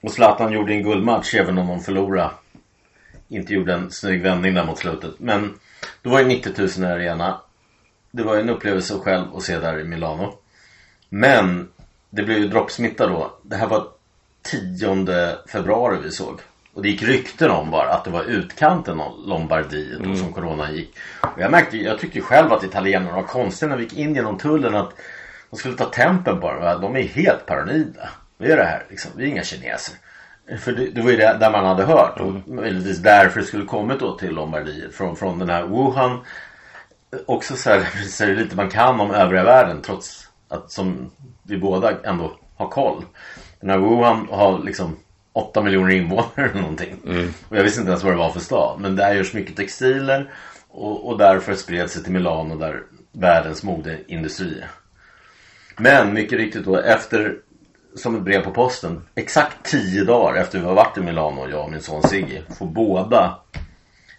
Och Zlatan gjorde en guldmatch även om de förlorade. Inte gjorde en snygg vändning där mot slutet. Men det var ju 90 000 i arena. Det var ju en upplevelse själv att se där i Milano. Men det blev ju droppsmitta då. Det här var 10 februari vi såg. Och det gick rykten om bara att det var utkanten av Lombardiet då som corona gick. Och jag märkte, jag tyckte själv att italienarna var konstiga när vi gick in genom tullen att de skulle ta tempen bara. De är helt paranoida. Vad är det här liksom? Vi är inga kineser. För det, det var ju det där man hade hört och möjligtvis därför det skulle kommit då till Lombardiet från, från den här Wuhan. Också så här, så lite man kan om övriga världen trots att som vi båda ändå har koll. Den här Wuhan har liksom 8 miljoner invånare eller någonting. Och jag visste inte ens vad det var för stad. Men där görs mycket textiler och, och därför spred sig till Milano där världens modeindustri. Men mycket riktigt då efter som ett brev på posten exakt tio dagar efter vi har varit i Milano jag och min son Sigge får båda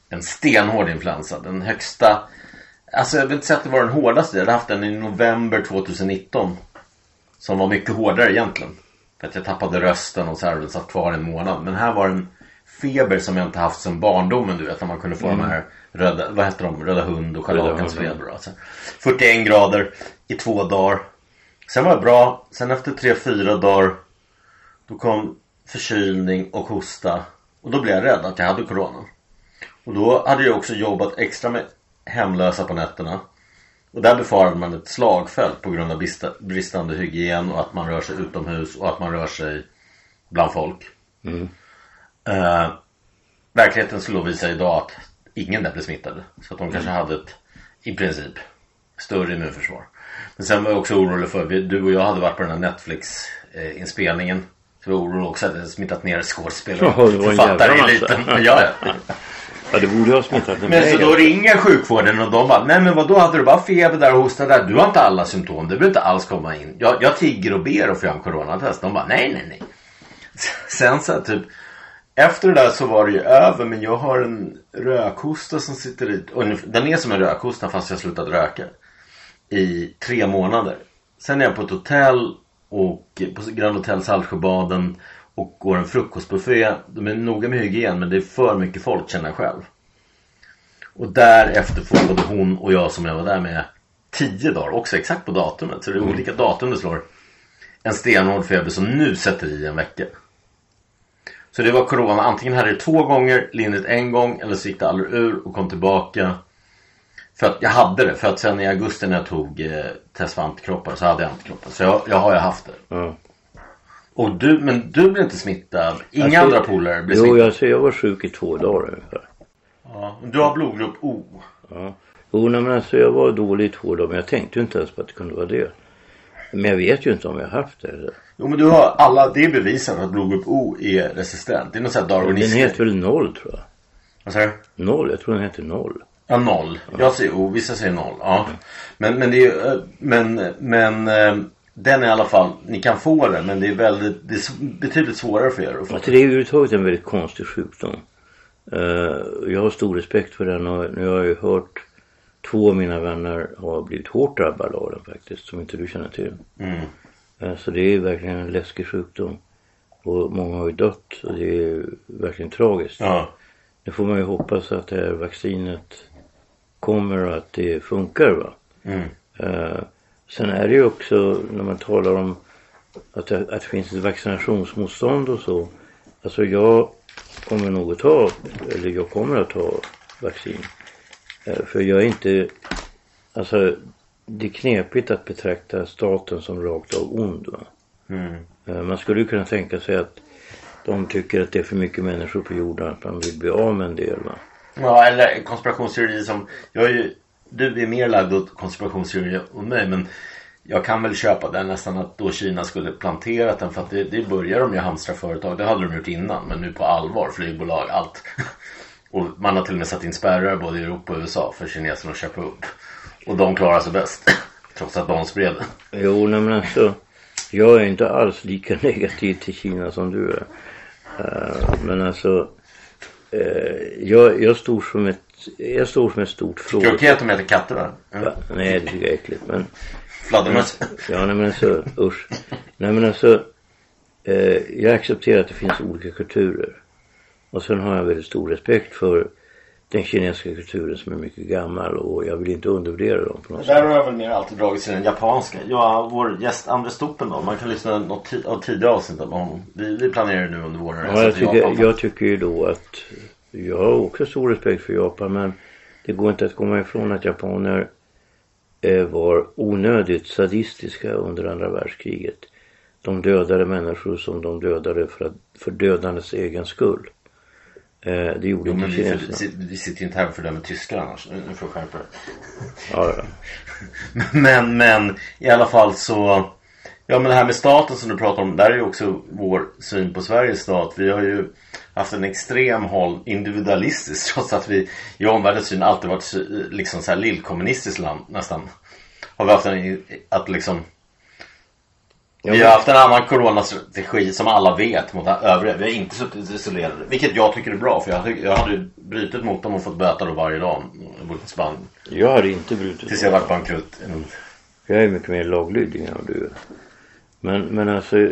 en stenhård influensa. Den högsta Alltså jag vill inte säga att det var den hårdaste. Jag hade haft den i november 2019. Som var mycket hårdare egentligen. För att jag tappade rösten och så här och den satt kvar en månad. Men här var en feber som jag inte haft sedan barndomen du vet. När man kunde få de här röda, vad heter de? Röda hund och scharlakansfeber. Alltså. 41 grader i två dagar. Sen var det bra. Sen efter tre fyra dagar. Då kom förkylning och hosta. Och då blev jag rädd att jag hade corona. Och då hade jag också jobbat extra med hemlösa på nätterna. Och där befarade man ett slagfält på grund av brista- bristande hygien och att man rör sig utomhus och att man rör sig bland folk. Eh, verkligheten skulle då visa idag att ingen där blev smittade. Så att de kanske hade ett, i princip, större immunförsvar. Men sen var jag också orolig för, du och jag hade varit på den här Netflix-inspelningen. Så jag var orolig också att det hade smittat ner skådespelare Ja, det var en författare jävla i massa. eliten. Ja, ja. Ja, det borde ha smittat Men så då ringer sjukvården och de bara, nej men vad då hade du bara feber där och hosta där? Du har inte alla symptom, du behöver inte alls komma in. Jag, jag tigger och ber att få göra en coronatest. De bara, nej nej nej. Sen så här, typ, efter det där så var det ju över men jag har en rökhosta som sitter i, den är som en rökhosta fast jag slutat röka. I tre månader. Sen är jag på ett hotell och på Grand Hotel Saltsjöbaden och går en frukostbuffé. De är noga med hygien men det är för mycket folk känner jag själv. Och därefter får både hon och jag som jag var där med tio dagar också exakt på datumet. Så det är olika datum det slår. En stenhård feber som nu sätter i en vecka. Så det var corona. Antingen hade det två gånger, lindrigt en gång eller så gick det aldrig ur och kom tillbaka. För att jag hade det. För att sen i augusti när jag tog eh, test för antikroppar så hade jag antikroppar. Så jag, jag har ju haft det. Ja. Och du, men du blev inte smittad? Inga Alltså, andra polare blev Jo, smittade? alltså, jag var sjuk i två dagar ungefär. Ja. Du har blodgrupp O. Ja. Jo, nej, men alltså jag var dålig i två dagar men jag tänkte ju inte ens på att det kunde vara det. Men jag vet ju inte om jag har haft det. eller. Jo men du har alla, det är bevisat att blodgrupp O är resistent. Det är någon sån här Den darwinism. heter väl noll tror jag. Vad säger du? Noll, jag tror den heter noll. Ja, noll. Jag säger O, vissa säger noll. Ja. Men, men det är eh, men, men eh, den är i alla fall, ni kan få det men det är väldigt, det är betydligt svårare för er att få. Alltså det är överhuvudtaget en väldigt konstig sjukdom. Eh, jag har stor respekt för den och nu har jag ju hört två av mina vänner har blivit hårt drabbade av den faktiskt som inte du känner till. Mm. Så det är verkligen en läskig sjukdom. Och många har ju dött och det är verkligen tragiskt. Ja. Nu får man ju hoppas att det här vaccinet kommer och att det funkar va. Mm. Eh, sen är det ju också när man talar om att det, att det finns ett vaccinationsmotstånd och så. Alltså jag kommer nog att ta, eller jag kommer att ta vaccin. Eh, för jag är inte, alltså det är knepigt att betrakta staten som rakt av ond. Va? Mm. Eh, man skulle ju kunna tänka sig att de tycker att det är för mycket människor på jorden att man vill bli av med en del. Va? Ja, eller konspirationsteori som, jag är ju, du är mer lagd åt konspirationsteori än mig men jag kan väl köpa den nästan att då Kina skulle planterat den för att det, det börjar de ju hamstra företag. Det hade de gjort innan men nu på allvar, flygbolag, allt. Och man har till och med satt in spärrar både i Europa och USA för kineserna att köpa upp. Och de klarar sig bäst. Trots att de spred den. Jo, nej, men alltså. Jag är inte alls lika negativ till Kina som du är. Eh, men alltså eh, jag, jag, står som ett, jag står som ett stort fråga. okej att de äter katter va? Va? Nej, det tycker jag är äckligt. Men, Fladdermöss. ja, nej, men alltså usch. Nej, men alltså. Eh, jag accepterar att det finns olika kulturer. Och sen har jag väldigt stor respekt för den kinesiska kulturen som är mycket gammal och jag vill inte undervärdera dem på något sätt. Där har jag väl mer alltid dragit till den japanska. Ja, vår gäst Andres Stoppen då. Man kan lyssna något ti- av tidigare avsnitt med honom. Vi, vi planerar nu under våren. Ja, jag, tycker, jag tycker ju då att jag har också stor respekt för Japan men det går inte att komma ifrån att japaner eh, var onödigt sadistiska under andra världskriget. de dödade människor som de dödade för, att, för dödandets egen skull. Eh, det gjorde Jo, men vi, för, vi sitter ju inte här och fördömer tyskar annars. Nu får du skärpa dig. Ja, ja. Men, men i alla fall så Ja men det här med staten som du pratar om Där är ju också vår syn på Sveriges stat Vi har ju haft en extrem håll individualistisk Trots att vi i omvärldens syn alltid varit sy- liksom så här lillkommunistiskt land nästan Har vi haft en att liksom Vi har haft en annan coronastrategi som alla vet mot övriga. Vi har inte suttit isolerade Vilket jag tycker är bra för jag, jag hade brutit mot dem och fått böta då varje dag. Spanien Jag hade inte brutit Tills jag vart bankrutt. Inom Jag är mycket mer laglydig än du är. Men, men alltså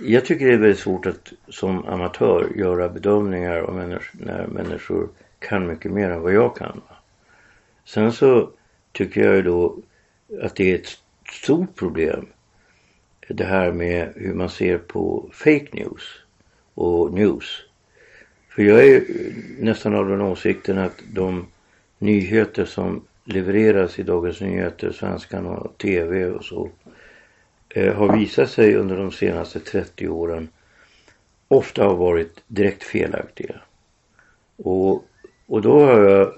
jag tycker det är väldigt svårt att som amatör göra bedömningar om människor, när människor kan mycket mer än vad jag kan. Sen så tycker jag ju då att det är ett stort problem det här med hur man ser på fake news och news. För jag är nästan av den åsikten att de nyheter som levereras i Dagens Nyheter, Svenskan och TV och så eh, har visat sig under de senaste 30 åren ofta har varit direkt felaktiga. Och, och då har jag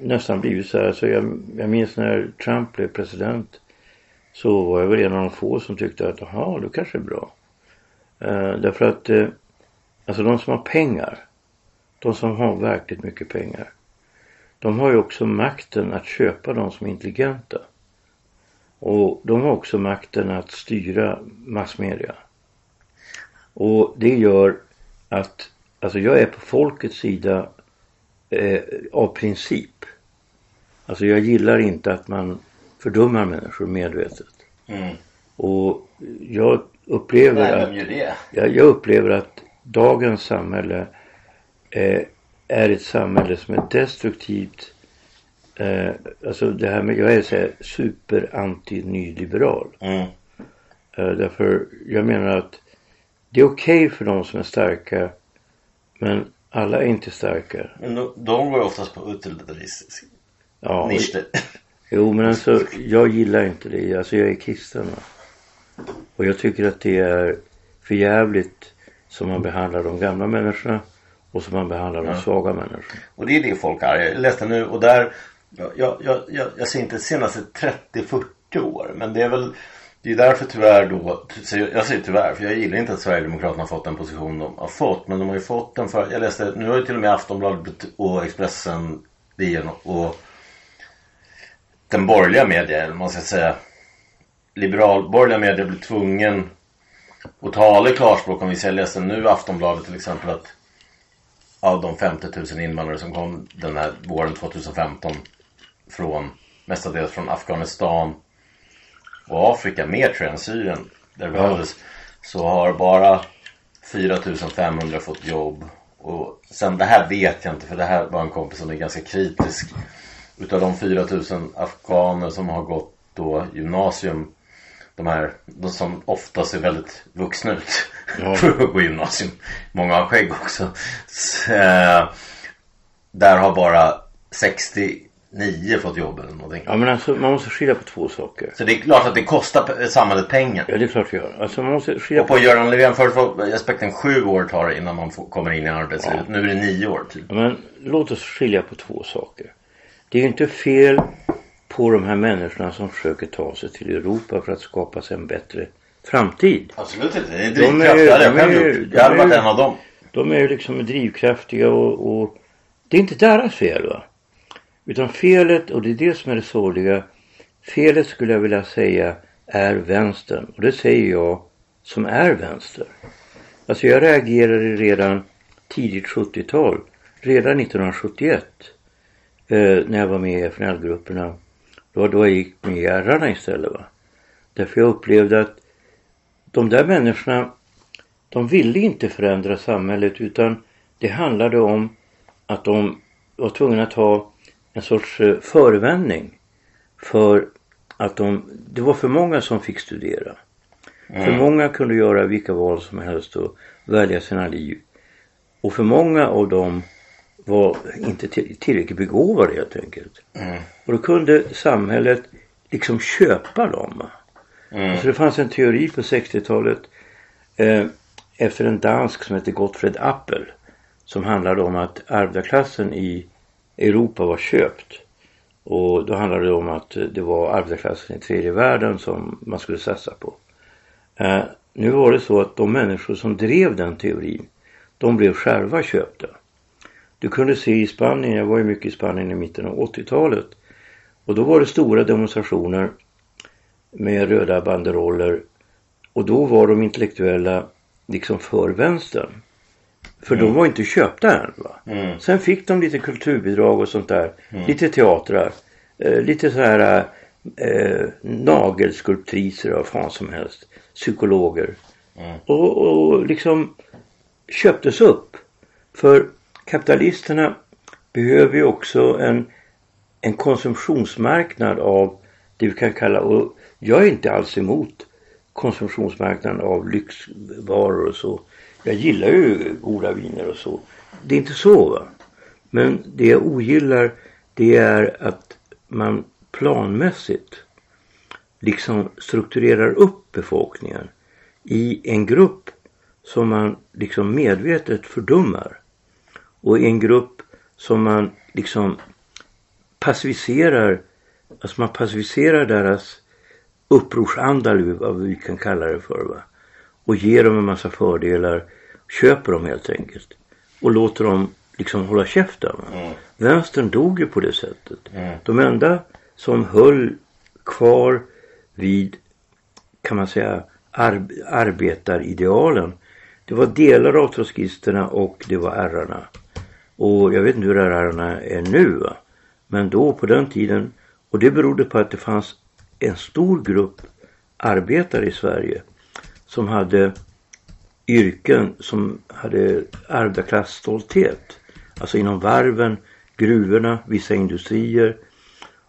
nästan blivit så här, så jag, jag minns när Trump blev president så var jag väl en av de få som tyckte att jaha, det kanske är bra. Eh, därför att eh, alltså de som har pengar, de som har verkligt mycket pengar, de har ju också makten att köpa de som är intelligenta. Och de har också makten att styra massmedia. Och det gör att, alltså jag är på folkets sida eh, av princip. Alltså jag gillar inte att man fördummar människor medvetet. Mm. Och jag upplever Nej, att gör det? jag, jag upplever att dagens samhälle eh, är ett samhälle som är destruktivt. Eh, alltså det här med, jag är så här super anti-nyliberal. Mm. Eh, därför jag menar att det är okej för de som är starka men alla är inte starka. Men de, de går oftast på utilitaristisk Ja, nisch. Jo men alltså jag gillar inte det. Alltså jag är kristen va? Och jag tycker att det är för jävligt som man behandlar de gamla människorna och som man behandlar de svaga människorna. Och det är det folk är. Jag läste nu och där jag, jag, jag, jag, ser inte senaste 30-40 år men det är väl det är därför tyvärr då, jag säger tyvärr för jag gillar inte att Sverigedemokraterna har fått den position de har fått. Men de har ju fått den för, jag läste, nu har ju till och med Aftonbladet och Expressen, DN och den borgerliga media, eller man ska säga. Liberalborgerliga medier blir tvungen att tala i klarspråk. Om vi jag läste nu Aftonbladet till exempel att av de 50 000 invandrare som kom den här våren 2015 från mestadels från Afghanistan och Afrika, mer tror jag än Syrien där det behövdes så har bara 4500 fått jobb. Och sen det här vet jag inte för det här var en kompis som är ganska kritisk utav de 4000 afghaner som har gått då gymnasium de här de som ofta ser väldigt vuxna ut Ja. för att gå gymnasium. Många har skägg också. Så, eh, där har bara 69 fått jobb eller någonting. Ja men alltså man måste skilja på två saker. Så det är klart att det kostar samhället pengar. Ja det är klart det gör. Alltså man måste skilja Och på... på Göran Löfven förut var aspekten sju år tar det innan man får, kommer in i arbetslivet. Nu är det nio år typ. Ja, Men låt oss skilja på två saker. Det är inte fel på de här människorna som försöker ta sig till Europa för att skapa sig en bättre framtid. Absolut inte. Det är De är- de är- Jag hade varit en av dem. De är ju liksom drivkraftiga och, och det är inte deras fel va. Utan felet, och det är det som är det sorgliga. Felet skulle jag vilja säga är vänstern. Och det säger jag som är vänster. Alltså jag reagerade redan tidigt 70-tal. Redan 1971. Eh, när jag var med i FNL-grupperna. Då, då jag gick med i Rarna istället va. Därför jag upplevde att de där människorna de ville inte förändra samhället utan det handlade om att de var tvungna att ha en sorts eh, förevändning för att de, det var för många som fick studera. För många kunde göra vilka val som helst och välja sina liv. Och för många av dem var inte till, tillräckligt begåvade helt enkelt. Och då kunde samhället liksom köpa dem. Mm. Alltså det fanns en teori på 60-talet eh, efter en dansk som hette Gottfred Appel som handlade om att arbetarklassen i Europa var köpt. Och då handlade det om att det var arbetarklassen i tredje världen som man skulle satsa på. Eh, nu var det så att de människor som drev den teorin de blev själva köpta. Du kunde se i Spanien, jag var ju mycket i Spanien i mitten av 80-talet och då var det stora demonstrationer med röda banderoller och då var de intellektuella liksom för vänstern. För mm. de var inte köpta än. Va? Mm. Sen fick de lite kulturbidrag och sånt där. Mm. Lite teatrar. Eh, lite så här eh, nagelskulptriser av fan som helst. Psykologer. Mm. Och, och liksom köptes upp. För kapitalisterna behöver ju också en, en konsumtionsmarknad av det vi kan kalla, och jag är inte alls emot konsumtionsmarknaden av lyxvaror och så. Jag gillar ju goda viner och så. Det är inte så va. Men det jag ogillar det är att man planmässigt liksom strukturerar upp befolkningen i en grupp som man liksom medvetet fördummar och en grupp som man liksom passiviserar, alltså man passiviserar deras upprorsanda eller vad vi kan kalla det för. Va? Och ger dem en massa fördelar, köper dem helt enkelt och låter dem liksom hålla käften. Mm. Vänstern dog ju på det sättet. Mm. De enda som höll kvar vid, kan man säga, ar arbetaridealen det var delar av trotskisterna och det var ärrarna. Och jag vet inte hur ärrarna är nu va. Men då på den tiden och det berodde på att det fanns en stor grupp arbetare i Sverige som hade yrken som hade arbetarklassstolthet. Alltså inom varven, gruvorna, vissa industrier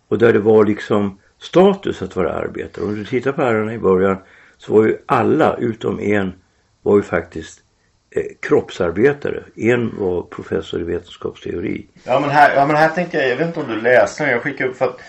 och där det var liksom status att vara arbetare. Om du tittar på herrarna i början så var ju alla utom en var ju faktiskt kroppsarbetare. En var professor i vetenskapsteori. Ja men här, ja, men här tänker jag, jag vet inte om du läste den, jag skickade upp för att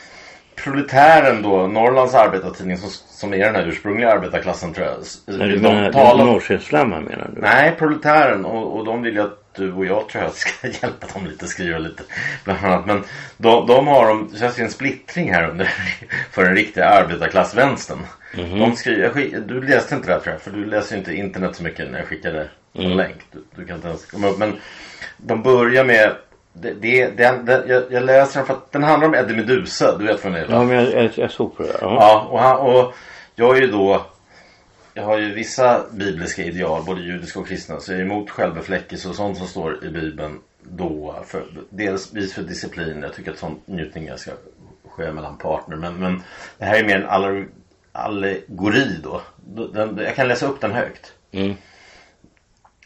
Proletären då, Norrlands arbetartidning som, som är den här ursprungliga arbetarklassen tror jag. Nej, du menar talar... Norrskensflamman menar du? Nej, Proletären och, och de vill ju att du och jag tror jag ska hjälpa dem lite, skriva lite bland annat. Men de, de har de, det känns ju en splittring här under för den riktiga arbetarklassvänstern. Mm -hmm. De skriver, du läste inte det här tror jag, för du läser ju inte internet så mycket när jag skickade en mm. länk. Du, du, kan inte ens komma upp. Men de börjar med det, det, den, den, jag, jag, läser den för att den handlar om Eddie Medusa. Du vet vem det är? Ja, men jag, jag, jag såg på det. Ja, ja och, han, och jag är ju då jag har ju vissa bibliska ideal, både judiska och kristna. Så jag är emot självbefläckelse och sånt som står i bibeln då. För, dels för disciplin. Jag tycker att sån njutning ska ske mellan partner. Men, men det här är mer en allegori då. Den, jag kan läsa upp den högt. Mm.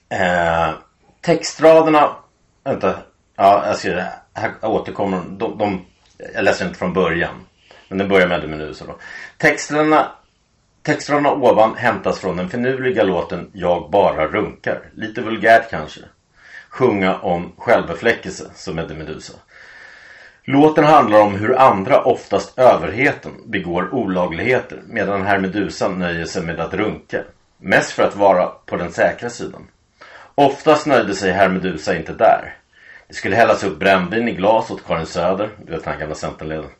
Eh, textraderna, vänta, ja jag ser det. Här återkommer de, de, jag läser inte från början. Men den börjar med Medusa då. Texterna Texterna ovan hämtas från den finurliga låten Jag bara runkar. Lite vulgärt kanske. Sjunga om självbefläckelse som Eddie Medusa. Låten handlar om hur andra, oftast överheten, begår olagligheter medan herr Medusa nöjer sig med att runka. Mest för att vara på den säkra sidan. Oftast nöjde sig herr Medusa inte där. Det skulle hällas upp brännvin i glas åt Karin Söder, du vet den gamla centerledaren.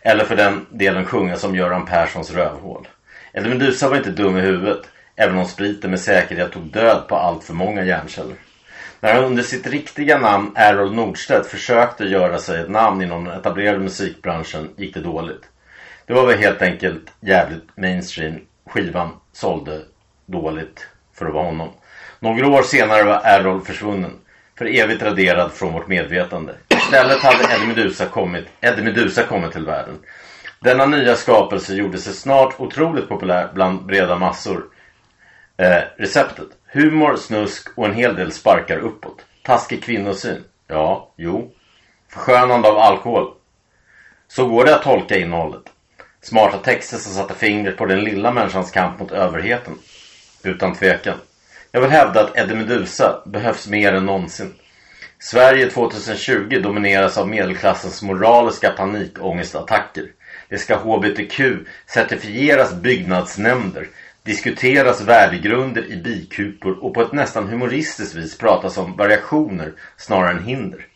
Eller för den delen sjunga som Göran Perssons rövhål. Eller Medusa var inte dum i huvudet, även om spriten med säkerhet tog död på allt för många hjärnceller. När han under sitt riktiga namn Errol Nordstedt försökte göra sig ett namn inom den etablerade musikbranschen gick det dåligt. Det var väl helt enkelt jävligt mainstream. Skivan sålde dåligt för att vara honom. Några år senare var Errol försvunnen. För evigt raderad från vårt medvetande. Istället hade Eddie Medusa kommit, Eddie Medusa kommit till världen. Denna nya skapelse gjorde sig snart otroligt populär bland breda massor. Eh, receptet. Humor, snusk och en hel del sparkar uppåt. Taskig kvinnosyn. Ja, jo. Förskönande av alkohol. Så går det att tolka innehållet. Smarta texter som satte fingret på den lilla människans kamp mot överheten. Utan tvekan. Jag vill hävda att Eddie Medusa behövs mer än någonsin. Sverige 2020 domineras av medelklassens moraliska panikångestattacker. Det ska HBTQ certifieras byggnadsnämnder, diskuteras värdegrunder i bikupor och på ett nästan humoristiskt vis pratas om variationer snarare än hinder.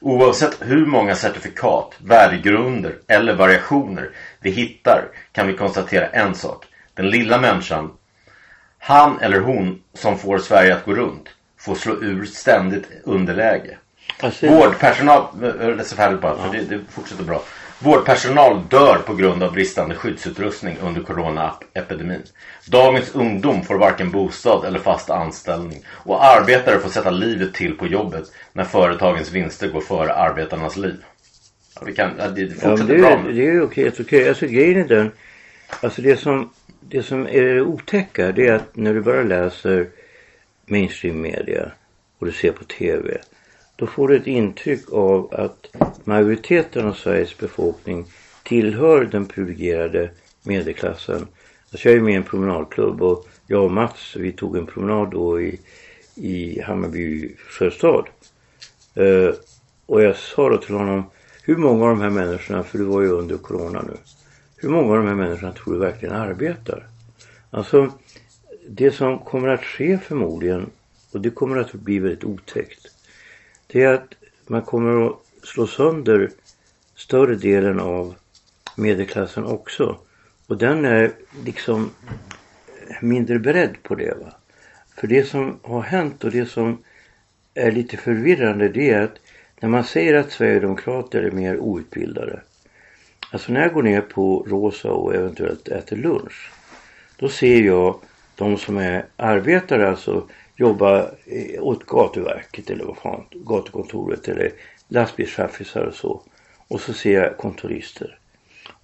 Oavsett hur många certifikat, värdegrunder eller variationer vi hittar kan vi konstatera en sak. Den lilla människan, han eller hon som får Sverige att gå runt, får slå ur ständigt underläge. Alltså, Vårdpersonal, jag läser färdigt bara för det, det fortsätter bra. Vårdpersonal dör på grund av bristande skyddsutrustning under coronaepidemin. Dagens ungdom får varken bostad eller fast anställning. Och arbetare får sätta livet till på jobbet när företagens vinster går före arbetarnas liv. Ja, vi kan, ja, det Ja, fortsätter men det, bra. är, men- det är okej, okej. Alltså grejen är den. Alltså det som, det som är det otäcka det är att när du bara läser mainstream media och du ser på TV. Då får du ett intryck av att majoriteten av Sveriges befolkning tillhör den privilegierade medelklassen. Alltså jag är med i en promenadklubb och jag och Mats vi tog en promenad då i, i Hammarby sjöstad. Uh, och jag sa då till honom, hur många av de här människorna, för det var ju under corona nu, hur många av de här människorna tror du verkligen arbetar? Alltså, det som kommer att ske förmodligen, och det kommer att bli väldigt otäckt, det är att man kommer att slå sönder större delen av medelklassen också. Och den är liksom mindre beredd på det. Va? För det som har hänt och det som är lite förvirrande det är att när man säger att Sverigedemokrater är mer outbildade. Alltså när jag går ner på Rosa och eventuellt äter lunch. Då ser jag de som är arbetare, alltså jobbar åt gatuverket eller vad fan, gatukontoret eller lastbilschaffisar och så. Och så ser jag kontorister.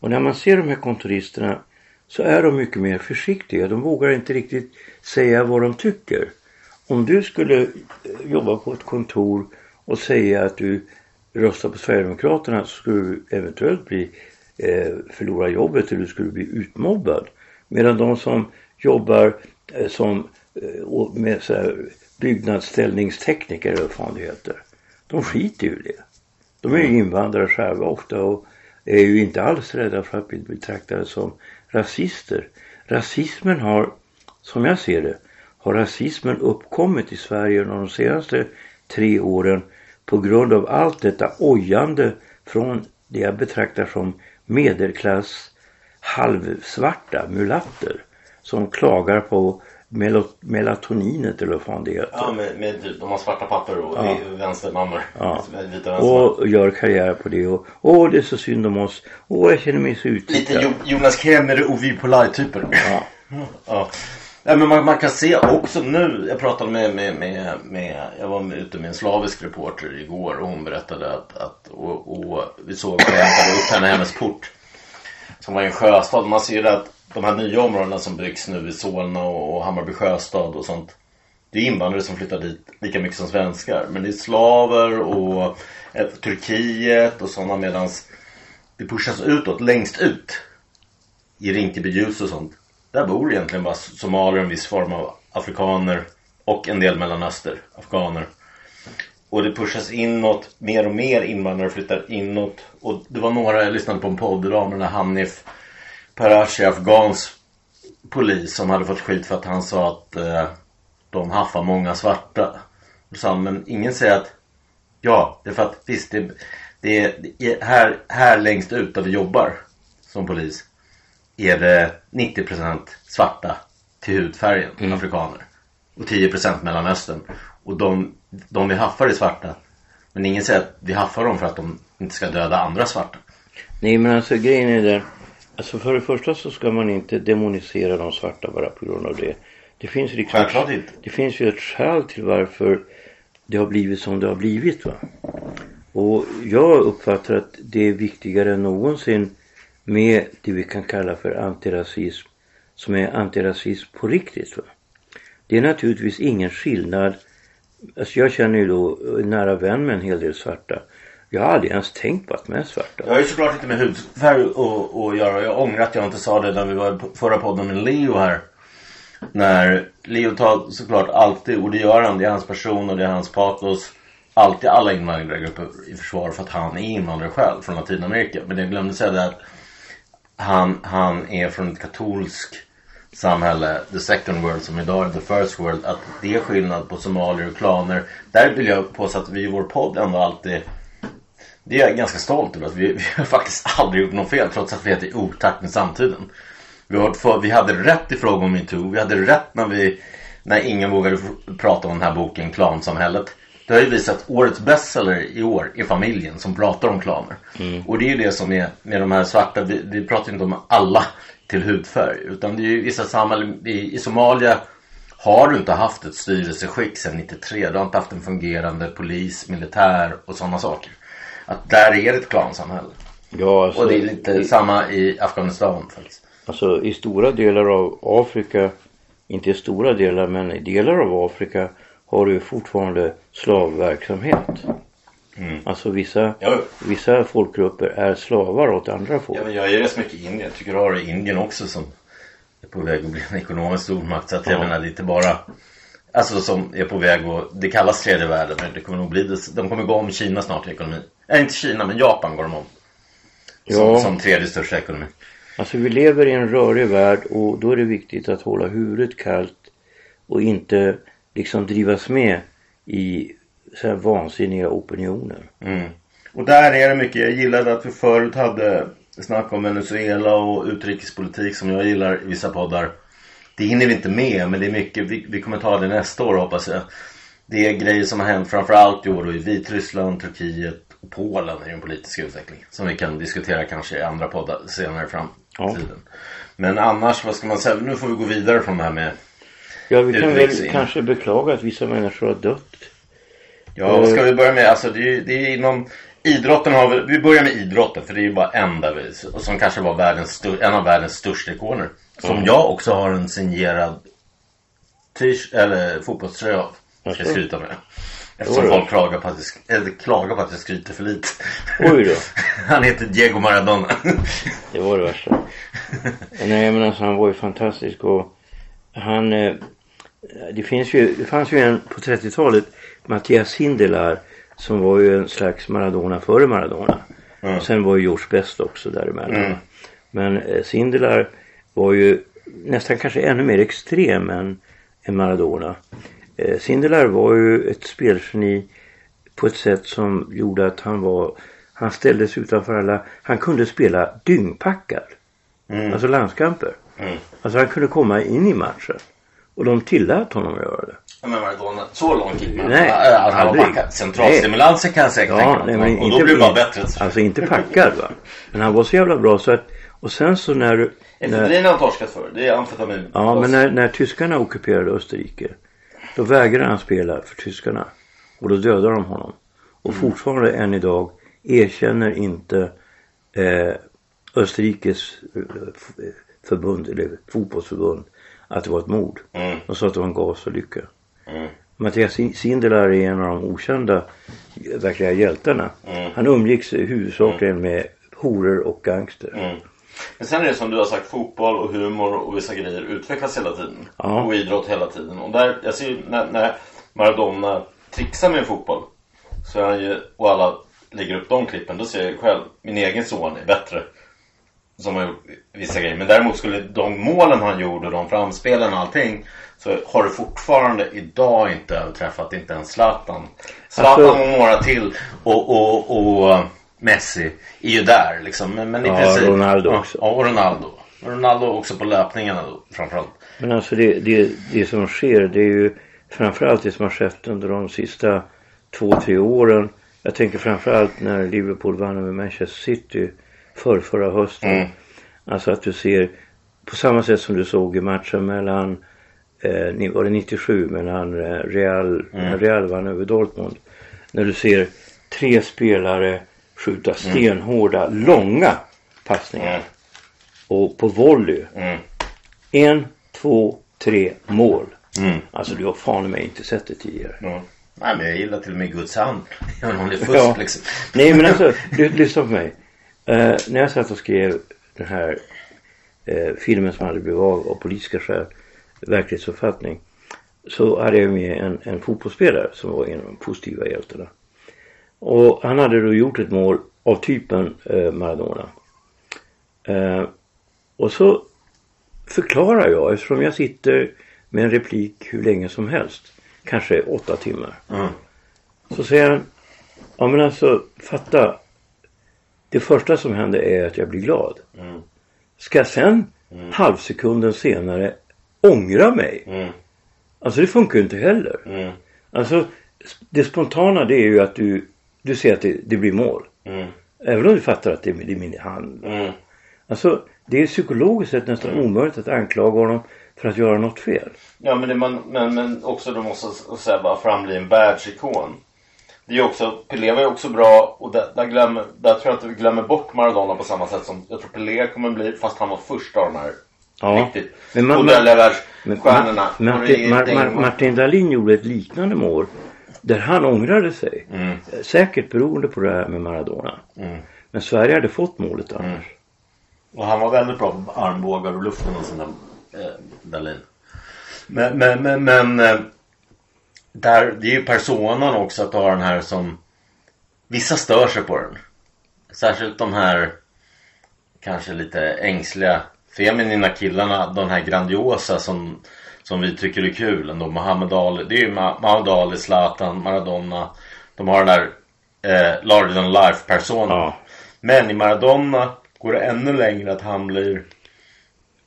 Och när man ser de här kontoristerna så är de mycket mer försiktiga. De vågar inte riktigt säga vad de tycker. Om du skulle eh, jobba på ett kontor och säga att du röstar på Sverigedemokraterna så skulle du eventuellt bli eh, förlora jobbet eller du skulle bli utmobbad. Medan de som jobbar eh, som eh, med så här, byggnadsställningstekniker eller vad fan det heter. De skiter ju i det. De är ju invandrare själva ofta och är ju inte alls rädda för att bli betraktade som rasister. Rasismen har, som jag ser det, har rasismen uppkommit i Sverige under de senaste tre åren på grund av allt detta ojande från det jag betraktar som medelklass halvsvarta mulatter som klagar på melatoninet eller vad fan det heter. Ja, med, med typ, de har svarta papper och Ja. vänstermammor. Ja. Vita. Och gör karriär på det och åh det är så synd om oss. Åh jag känner mig så Lite uttittad. jo, Jonas Kremer och Vi Polaj-typer. Ja. Ja. Nej, men man, man kan se också nu, jag pratade med, med, med, med jag var ute med en slavisk reporter igår och hon berättade att, att och, och vi såg och hämtade upp henne i hennes port. Som var i en sjöstad. Man ser ju att de här nya områdena som byggs nu i Solna och, och Hammarby sjöstad och sånt. Det är invandrare som flyttar dit lika mycket som svenskar. Men det är slaver och eh, Turkiet och sådana medans det pushas utåt, längst ut. I Rinkeby ljus och sånt. Där bor egentligen bara somalier, en viss form av afrikaner och en del mellanöster, afghaner. Och det pushas inåt, mer och mer invandrare flyttar inåt. Och det var några, jag lyssnade på en podd idag med den här Hanif Parashi, afghans polis som hade fått skit för att han sa att eh, de haffar många svarta. Och sa han, men ingen säger att ja, det är för att visst, det, är det är här, här längst ut där vi jobbar som polis är det 90% svarta till hudfärgen, afrikaner. Och 10% mellanöstern. Och de, de vi haffar är svarta. Men ingen säger att vi haffar dem för att de inte ska döda andra svarta. Nej men alltså grejen är den. Alltså för det första så ska man inte demonisera de svarta bara på grund av det. Det finns liksom. Det finns ju ett skäl till varför det har blivit som det har blivit va. Och jag uppfattar att det är viktigare än någonsin med det vi kan kalla för antirasism som är antirasism på riktigt. Va? Det är naturligtvis ingen skillnad. Alltså jag känner ju då nära vän med en hel del svarta. Jag har aldrig ens tänkt på att de är svarta. Jag har ju såklart inte med hudfärg att- att göra. Jag ångrar att jag inte sa det när vi var på förra podden med Leo här. När Leo tar såklart alltid, och det gör han, det är hans person och det är hans patos. Alltid alla invandrargrupper i försvar för att han är invandrare själv från Latinamerika. Men jag glömde säga det att han, han är från ett katolskt samhälle, the second world som idag är the first world, att det är skillnad på somalier och klaner. Där vill jag påstå att vi i vår podd ändå alltid det är jag ganska stolt över. Att vi, vi har faktiskt aldrig gjort något fel trots att vi heter i otakt med samtiden. Vi, har för, vi hade rätt i fråga om metoo. Vi hade rätt när, vi, när ingen vågade prata om den här boken Klansamhället. Det har ju visat årets bestseller i år är familjen som pratar om klaner. Mm. Och det är ju det som är med de här svarta. Vi, vi pratar inte om alla till hudfärg. Utan det är ju vissa samhällen. I, I Somalia har du inte haft ett styrelseskick sedan 93. Du har inte haft en fungerande polis, militär och sådana saker. Att där är det ett klansamhälle. Ja, alltså, och det är lite i, samma i Afghanistan faktiskt. Alltså i stora delar av Afrika, inte i stora delar men i delar av Afrika har du fortfarande slavverksamhet. Mm. Alltså vissa, ja. vissa folkgrupper är slavar åt andra folk. Ja, men jag är rätt mycket i Indien. Jag tycker du har Indien också som är på väg att bli en ekonomisk stormakt. Så att jag menar det är inte bara Alltså som är på väg och det kallas tredje världen men det kommer nog bli det. De kommer gå om Kina snart i ekonomi. Nej inte Kina men Japan går de om. Som, ja. som tredje största ekonomi. Alltså vi lever i en rörig värld och då är det viktigt att hålla huvudet kallt och inte liksom drivas med i så här vansinniga opinioner. Mm. Och där är det mycket. Jag gillade att vi förut hade snack om Venezuela och utrikespolitik som jag gillar i vissa poddar. Det hinner vi inte med men det är mycket. Vi, vi kommer ta det nästa år hoppas jag. Det är grejer som har hänt framförallt i år då i Vitryssland, Turkiet och Polen i den politiska utvecklingen. Som vi kan diskutera kanske i andra poddar senare fram ja. tiden. Men annars, vad ska man säga? Nu får vi gå vidare från det här med Ja, vi kan väl kanske beklaga att vissa människor har dött. Ja, vad ska vi börja med? Alltså det är, det är inom idrotten har vi, vi börjar med idrotten för det är ju bara en där vi, som kanske var världens, en av världens största ikoner. Som mm. jag också har en signerad eller fotbollströja av. Ska jag skryta med. Eftersom folk klagar på, att jag, eller, klagar på att jag skryter för lite. Oj då. Han heter Diego Maradona. det var det värsta. Nej men alltså han var ju fantastisk och han eh, det finns ju, det fanns ju en på 30-talet Mattias Hindelar som var ju en slags Maradona före Maradona. Mm. Sen var ju George Best också däremellan. Mm. Men eh, Sindelar var ju nästan kanske ännu mer extrem än, än Maradona. Eh, Sindelar var ju ett spelgeni på ett sätt som gjorde att han var han ställdes utanför alla, han kunde spela dyngpackad. Mm. Alltså landskamper. Mm. Alltså han kunde komma in i matchen. Och de tillät honom att göra det. Ja, men Maradona, så långt gick man? Nej, alltså, aldrig. Centralstimulanser kan jag säkert ja, tänka mig. Och då blir bara bättre. Alltså inte packad va. Men han var så jävla bra så att och sen så när... när Efedrin har han torskat för. Det är amfetamin. Ja men när, när tyskarna ockuperade Österrike. Då vägrade han spela för tyskarna. Och då dödade de honom. Och mm. fortfarande än idag erkänner inte eh, Österrikes eh, förbund eller fotbollsförbund att det var ett mord. Mm. De sa att det var en gasolycka. Mm. Mattias Sindelar är en av de okända verkliga hjältarna. Mm. Han umgicks huvudsakligen mm. med horor och gangster. Mm. Men sen är det som du har sagt, fotboll och humor och vissa grejer utvecklas hela tiden. Ja. Och idrott hela tiden. Och där, jag ser ju när, när Maradona trixar med fotboll. Så är han ju, och alla lägger upp de klippen. Då ser jag själv, min egen son är bättre som har gjort vissa grejer. Men däremot skulle de målen han gjorde och de framspelen och allting så har du fortfarande idag inte överträffat inte ens Zlatan. Zlatan alltså, och några till och, och, och Messi är ju där liksom. Men, men ja, i princip, Ronaldo också. Ja, och Ronaldo. Ronaldo också på löpningarna då, framförallt. Men alltså det, det, det som sker det är ju framförallt det som har skett under de sista två, tre åren. Jag tänker framförallt när Liverpool vann över Manchester City för förra hösten. Mm. Alltså att du ser på samma sätt som du såg i matchen mellan eh, var det 97 mellan eh, Real, mm. Real vann över Dortmund. När du ser tre spelare skjuta mm. stenhårda, mm. långa passningar. Mm. Och på volley. Mm. En, två, tre mål. Mm. Alltså du har fan mig inte sett det tidigare. Nej men jag gillar till och med Guds hand. Jag har fusk ja. liksom. Nej men alltså, lyssna på mig. Eh, när jag satt och skrev den här eh, filmen som hade blivit av av politiska skäl, verklighetsuppfattning, så hade jag med en, en fotbollsspelare som var en av de positiva hjältarna. Och han hade då gjort ett mål av typen eh, Maradona. Eh, Och så förklarar jag eftersom jag sitter med en replik hur länge som helst. Kanske åtta timmar. Mm. Så säger han. Ja men alltså fatta. Det första som händer är att jag blir glad. Mm. Ska jag sen halvsekunden senare ångra mig? Mm. Alltså det funkar ju inte heller. Mm. Alltså det spontana det är ju att du, du ser att det, det blir mål. Mm. Även om du fattar att det, det är min hand. Mm. Alltså det är psykologiskt sett nästan omöjligt att anklaga honom för att göra något fel. Ja men, det man, men, men också då måste säga bara frambli en världsikon. Det är också, Pelé var ju också bra och där, där, glömmer, där tror jag inte vi glömmer bort Maradona på samma sätt som jag tror Pelé kommer bli fast han var först av de här Ja. riktigt Men världsstjärnorna. Ma- Martin, Mar, Mar, Martin Dahlin gjorde ett liknande mål. Där han ångrade sig. Mm. Säkert beroende på det här med Maradona. Mm. Men Sverige hade fått målet annars. Och han var väldigt bra på armbågar och luften och sånt där, eh, Dahlin. Men, men, men, men eh, där, det är ju personan också att ha den här som Vissa stör sig på den. Särskilt de här kanske lite ängsliga feminina killarna. De här grandiosa som, som vi tycker är kul ändå. Muhammad Ali. Det är ju Ma- Muhammad Ali, Zlatan, Maradona. De har den där eh, larger than life personen. Ja. Men i Maradona går det ännu längre att han blir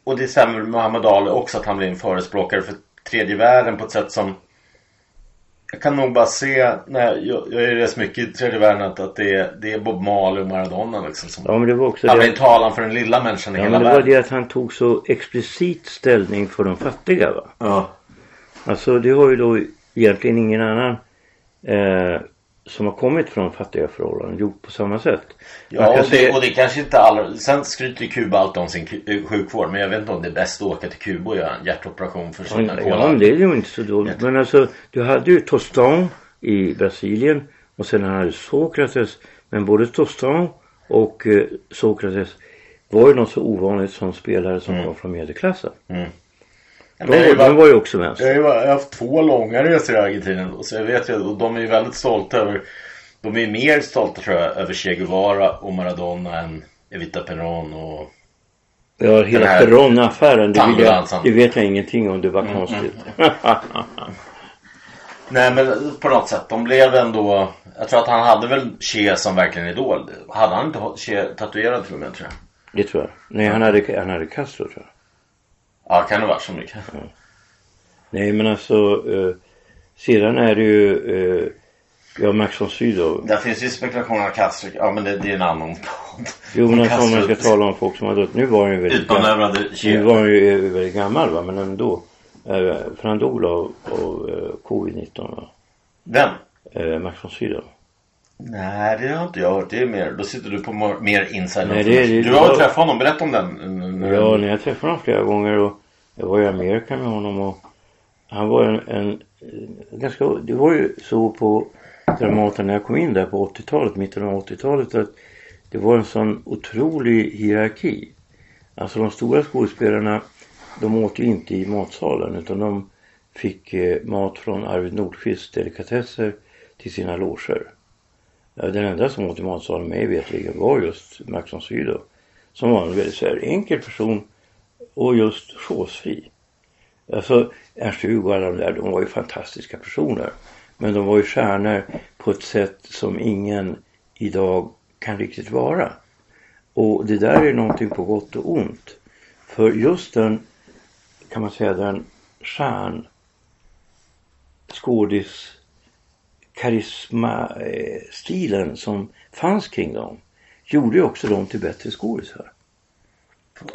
och det stämmer med Muhammad Ali också att han blir en förespråkare för tredje världen på ett sätt som jag kan nog bara se när jag, jag är rätt mycket i tredje världen att, att det, är, det är Bob Marley och Maradona liksom som Ja men det var också han det. blir talan för den lilla människan i Ja, hela men det var världen. det att han tog så explicit ställning för de fattiga va. Ja. Alltså det har ju då egentligen ingen annan eh, som har kommit från fattiga förhållanden gjort på samma sätt. Ja och det, se- och det kanske inte alla Sen skryter Kuba alltid om sin sjukvård Men jag vet inte om det är bäst att åka till Kuba och göra en hjärtoperation för sina Ja, men det är ju inte så dåligt. Men alltså, du hade ju Tostan i Brasilien och sen hade du Sokrates. Men både Tostan och eh, Sokrates var ju något så ovanligt som spelare som kom från medelklassen. Mm. De, ju var- de var ju också ju bara- jag har haft två långa resor i Argentina så jag vet ju och de är ju väldigt stolta över De är mer stolta tror jag över Che Guevara och Maradona än Evita Perón och Ja, hela Perron-affären, det, vill jag- tangodansen. det vet jag ingenting om. Det var konstigt. Nej men på något sätt de blev ändå Jag tror att han hade väl Che som verkligen idol Hade han inte Che tatuerad till och med tror jag det tror jag. Nej, han hade, han hade Castro tror jag. Ja kan det vara så mycket Nej, men alltså. Eh, sedan är det ju. Eh, ja, Max von Sydow. Där finns ju spekulationer av Castro Ja men det, det är en annan podd Jo, men alltså, om man ska tala om folk som har dött. Nu var han ju väldigt gammal. Nu var han ju eh, väldigt gammal va, men ändå. Eh, för han dog av, av eh, covid-19 va. Vem? Eh, Max von Sydow. Nej det har inte jag hört. Det är mer, då sitter du på mer inside Nej, det det- Du har ja. träffat honom, berätta om den. Ja, när jag träffade honom flera gånger och jag var i Amerika med honom och han var en, en eh, ganska, det var ju så på Dramaten när jag kom in där på 80-talet, mitten av 80-talet att det var en sån otrolig hierarki. Alltså de stora skådespelarna de åt ju inte i matsalen utan de fick eh, mat från Arvid Nordqvists delikatesser till sina loger. Den enda som åt i matsalen mig vetligen var just Max von Sydow. Som var en väldigt så här enkel person och just chosefri. Alltså Ernst-Hugo och alla de där, de var ju fantastiska personer. Men de var ju stjärnor på ett sätt som ingen idag kan riktigt vara. Och det där är någonting på gott och ont. För just den, kan man säga, den stjärn skådis karisma-stilen som fanns kring dem gjorde ju också dem till bättre skådisar.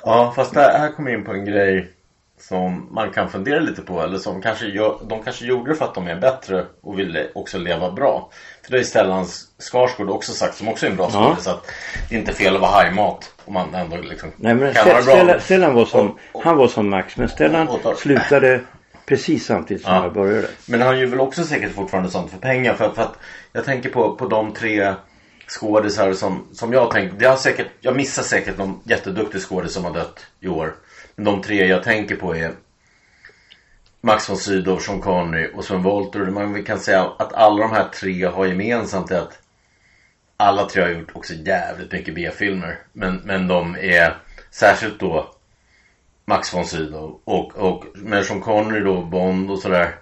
Ja, fast det här kommer in på en grej som man kan fundera lite på. Eller som kanske gör, de kanske gjorde det för att de är bättre och ville också leva bra. För det är Stellan Skarsgård också sagt, som också är en bra Ja. skådis, att det är inte fel att vara hajmat. Om man ändå liksom Nej men kan vara Ste- bra. Stellan, Stellan var som, Och- och- han var som Max men Stellan och- slutade precis samtidigt som Ja. jag började. Men han gör väl också säkert fortfarande sånt för pengar. För, för att jag tänker på, på de tre skådisar som, som jag har säkert, jag missar säkert någon jätteduktig skådis som har dött i år. Men de tre jag tänker på är Max von Sydow, Sean Connery och Sven Wollter. Man kan säga att alla de här tre har gemensamt att alla tre har gjort också jävligt mycket B-filmer. Men, men de är särskilt då Max von Sydow och, och med Sean Connery då, Bond och sådär.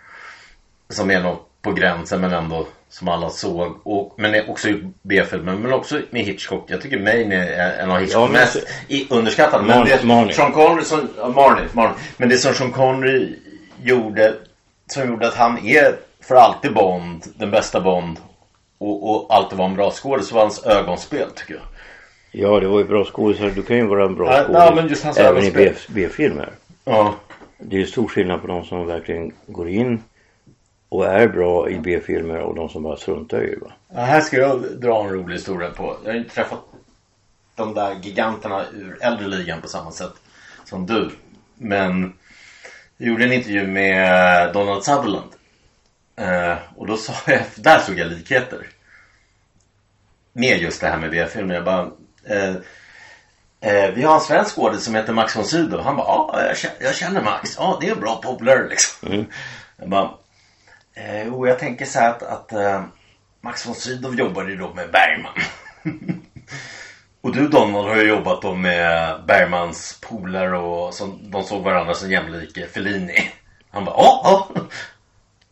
Som är något på gränsen men ändå som alla såg. Och, men också i B-filmer men också med Hitchcock. Jag tycker Maine är en av Hitchcocks Ja, men- mest i, underskattade. Men Marnie- det Marnie. Sean Connery som, ja, Marnie, Marnie. Men det som Sean Connery gjorde som gjorde att han är för alltid Bond, den bästa Bond och, och alltid var en bra skådis så var hans ögonspel tycker jag. Ja, det var ju bra skådisar. Du kan ju vara en bra Ja, skådis. ja, Även i B-filmer. Ja. Det är ju stor skillnad på de som verkligen går in och är bra i B-filmer och de som bara struntar i det. Va? Ja, här ska jag dra en rolig historia på. Jag har inte träffat de där giganterna ur äldre ligan på samma sätt som du. Men jag gjorde en intervju med Donald Sutherland. Eh, och då sa jag, där såg jag likheter. Med just det här med B-filmer. Jag bara, eh, eh, vi har en svensk skådis som heter Max von Sydow. Han bara, ja jag känner, jag känner Max. Ja det är en bra polare liksom. Jag bara, eh, jo jag tänker så här att, att eh, Max von Sydow jobbade ju då med Bergman. och du Donald har ju jobbat då med Bergmans polare och som, de såg varandra som jämlike, Fellini. Han bara, ja, ja.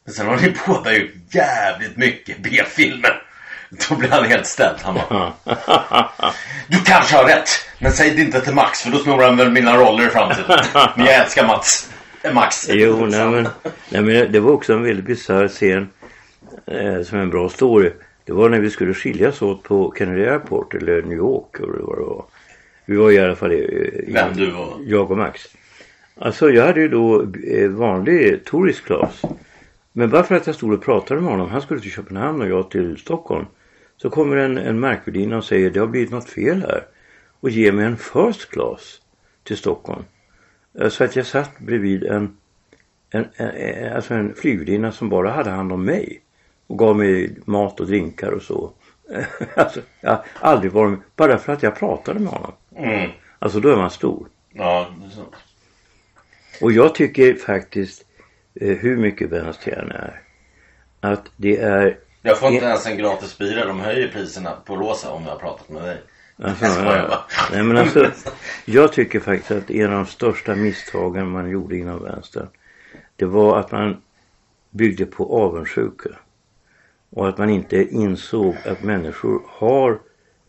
Men sen har ni båda gjort jävligt mycket B-filmer. Då blir han helt ställd. Han bara, du kanske har rätt. Men säg det inte till Max för då snor han väl mina roller i framtiden. Men jag älskar Mats. Eh, Max. Jo, nej men, nej men det var också en väldigt bisarr scen eh, som är en bra story. Det var när vi skulle skiljas åt på Kennedy Airport eller New York eller vad det var. Vi var i alla fall i, i, Vem du var? jag och Max. Alltså jag hade ju då eh, vanlig tourist class. Men bara för att jag stod och pratade med honom, han skulle till Köpenhamn och jag till Stockholm. Så kommer en, en märkvärdinna och säger det har blivit något fel här. Och ger mig en first class till Stockholm. Så att jag satt bredvid en, en, en, alltså en flygvärdinna som bara hade hand om mig. Och gav mig mat och drinkar och så. alltså, jag har aldrig varit med, bara för att jag pratade med honom. Mm. Alltså då är man stor. Ja, det är så. Och jag tycker faktiskt, hur mycket än är, att det är... Jag får inte ens en gratis bira. De höjer priserna på rosa om jag har pratat med dig. Alltså, ja. Nej men alltså, jag tycker faktiskt att en av de största misstagen man gjorde inom vänstern, det var att man byggde på avundsjuka. Och att man inte insåg att människor har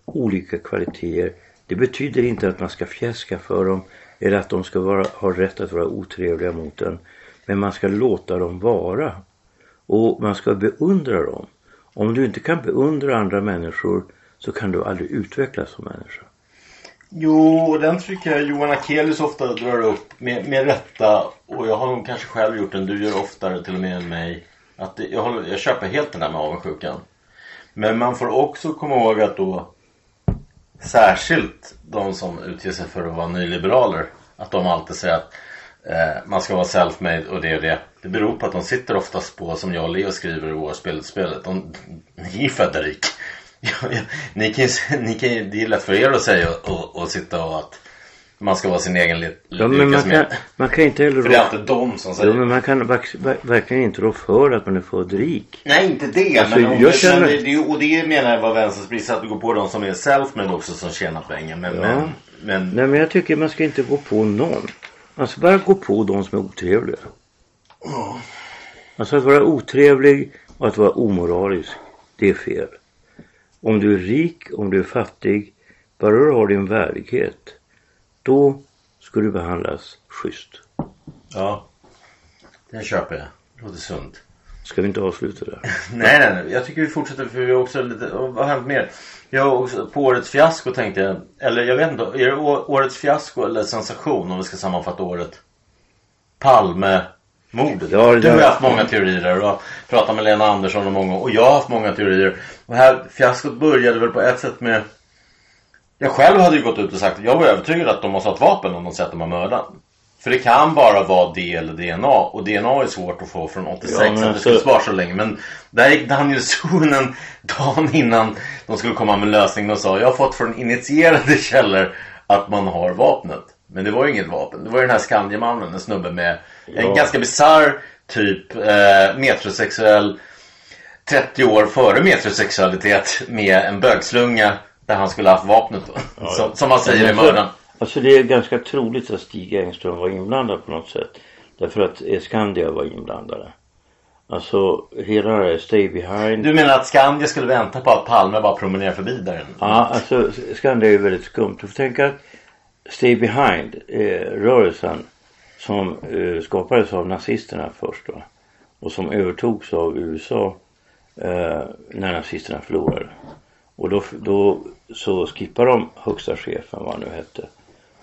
olika kvaliteter. Det betyder inte att man ska fjäska för dem eller att de ska vara, ha rätt att vara otrevliga mot en. Men man ska låta dem vara. Och man ska beundra dem. Om du inte kan beundra andra människor så kan du aldrig utvecklas som människa. Jo, och den tycker jag Johan Akelius ofta drar upp med, med rätta. Och jag har nog kanske själv gjort den. Du gör oftare till och med än mig. Att det, jag, håller, jag köper helt den där med avundsjukan. Men man får också komma ihåg att då särskilt de som utger sig för att vara nyliberaler. Att de alltid säger att eh, man ska vara self-made och det är det. Det beror på att de sitter oftast på, som jag och Leo skriver i vår spelet, de, ni är födda rik. Ja, ja, ni kan, ni kan, det är lätt för er att säga och, och, och sitta och att man ska vara sin egen li- Ja, men man kan, med. man kan inte heller För det är alltid de som säger ja, men man kan verk- ver- verkligen inte rå för att man är född rik. Nej, inte det. Alltså, men jag känner- men det, och det menar jag var vänsterns brist. Att du går på de som är self-made också som tjänar pengar. Men, Ja. men, men Nej men jag tycker man ska inte gå på någon. Ska bara gå på de som är otrevliga. Alltså att vara otrevlig och att vara omoralisk, det är fel. Om du är rik, om du är fattig, bara du har din värdighet, då ska du behandlas schysst. ja, det köper jag. Det låter sunt. Ska vi inte avsluta där? Nej, nej, nej. Jag tycker vi fortsätter för vi har också lite, vad har hänt mer? Jag också, på årets fiasko tänkte jag, eller jag vet inte, är det årets fiasko eller sensation om vi ska sammanfatta året? Palmemordet. Ja, det du har haft många teorier där och pratat med Lena Andersson och många och jag har haft många teorier. Och här fiaskot började väl på ett sätt med jag själv hade ju gått ut och sagt jag var övertygad att de måste ha ett vapen om de säger att de har mördat. För det kan bara vara det eller DNA och DNA är svårt att få från 86 Ja, men det skulle spara så länge. Men där gick Daniel Suhonen dagen innan de skulle komma med lösningen och sa jag har fått från initierade källor att man har vapnet. Men det var ju inget vapen. Det var ju den här Skandiamannen, en snubbe med en Ja. ganska bisarr typ eh, metrosexuell 30 år före metrosexualitet med en bögslunga där han skulle haft vapnet då. Som, som man säger i mördaren. Alltså det är ganska troligt att Stig Engström var inblandad på något sätt. Därför att Skandia var inblandade. Alltså hela det här Stay Behind. Du menar att Skandia skulle vänta på att Palme bara promenerar förbi där? Ja, alltså Skandia är ju väldigt skumt. Du får tänka att Stay Behind, eh, rörelsen som eh, skapades av nazisterna först då. Och som övertogs av USA eh, när nazisterna förlorade. Och då, då så skippade de högsta chefen, vad han nu hette.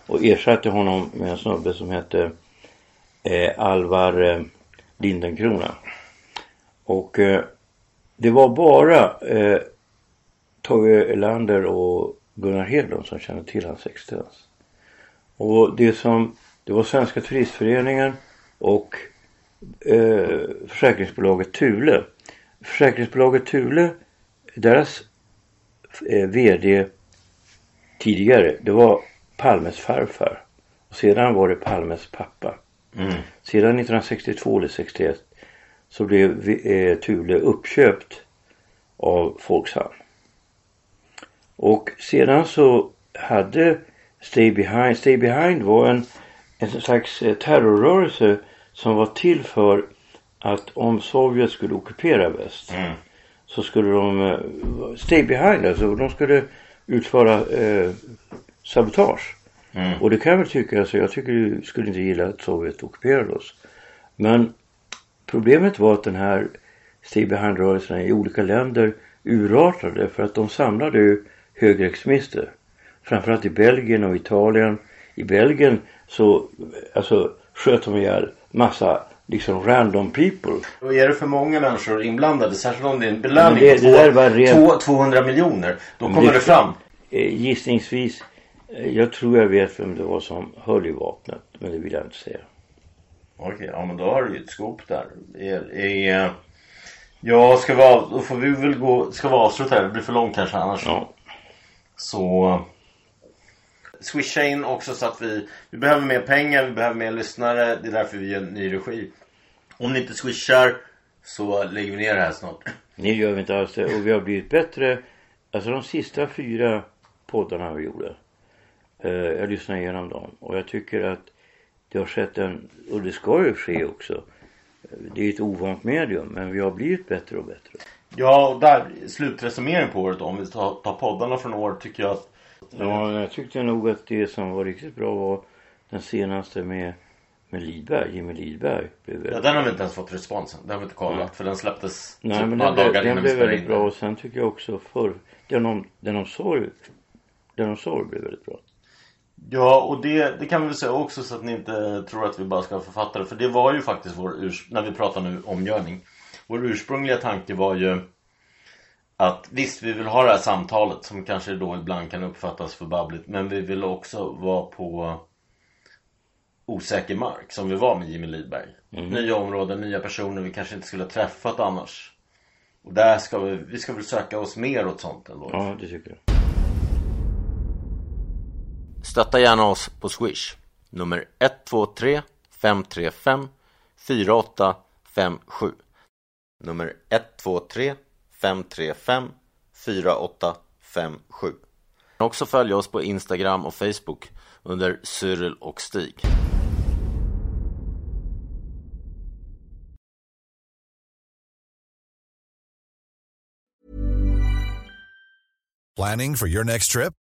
Och ersatte honom med en snubbe som hette eh, Alvar eh, Lindenkrona. Och eh, det var bara eh, Tage Erlander och Gunnar Hedlund som kände till hans existens. Och det som, det var Svenska Turistföreningen och eh, försäkringsbolaget Thule. Försäkringsbolaget Thule, deras eh, VD tidigare, det var Palmes farfar. Och sedan var det Palmes pappa. Mm. Sedan 1962 eller 61 så blev eh, Thule uppköpt av Folksam. Och sedan så hade Stay Behind, Stay Behind var en, en slags eh, terrorrörelse som var till för att om Sovjet skulle ockupera väst Mm. så skulle de eh, Stay Behind alltså. De skulle utföra eh, sabotage. Mm. Och det kan jag väl tycka, alltså jag tycker du skulle inte gilla att Sovjet ockuperade oss. Men problemet var att den här Stay Behind-rörelsen i olika länder urartade för att de samlade ju högerextremister. Framförallt i Belgien och Italien. I Belgien så alltså, sköt de ihjäl massa liksom random people. Och är det för många människor inblandade, särskilt om det är en belöning det- på det två, ren- två, 200 miljoner, då kommer det- det fram. Eh, gissningsvis, jag tror jag vet vem det var som höll i vapnet. Men det vill jag inte säga. Okej, ja men då har du ju ett skop där. Är, är, ja, ska vi, då får vi väl gå, ska vi avsluta här? Det blir för långt kanske annars. Ja. Så Swisha in också så att vi, vi behöver mer pengar, vi behöver mer lyssnare. Det är därför vi gör en ny regi. Om ni inte swishar så lägger vi ner det här snart. Det gör vi inte alls det. Och vi har blivit bättre. Alltså de sista fyra poddarna vi gjorde. Eh, jag lyssnade igenom dem. Och jag tycker att det har skett en, och det ska ju ske också. Det är ett ovant medium men vi har blivit bättre och bättre. Ja, och där slutresumering på året då, om vi tar, poddarna från år tycker jag att Ja, jag tyckte nog att det som var riktigt bra var den senaste med, med Lidberg, Jimmy Lidberg. Blev Ja, den har vi inte ens fått responsen. Den har vi inte kollat Nej. för den släpptes Nej typ men några dagar den innan vi blev väldigt in. bra och sen tycker jag också förr, den om, den om sorg, den om sorg blev väldigt bra. Ja, och det, det kan vi väl säga också så att ni inte tror att vi bara ska ha författare. För det var ju faktiskt vår urs- när vi pratar nu omgörning. Vår ursprungliga tanke var ju att visst, vi vill ha det här samtalet som kanske då ibland kan uppfattas för babbligt. Men vi vill också vara på osäker mark som vi var med Jimmy Lidberg. Nya områden, nya personer vi kanske inte skulle ha träffat annars. Och där ska vi, vi ska väl söka oss mer åt sånt ändå. Ja, det tycker jag. Stötta gärna oss på Swish. Nummer 123 535 4857. Nummer 123 535 4857. Också följa oss på Instagram och Facebook under Cyril och Stig. Planning for your next trip?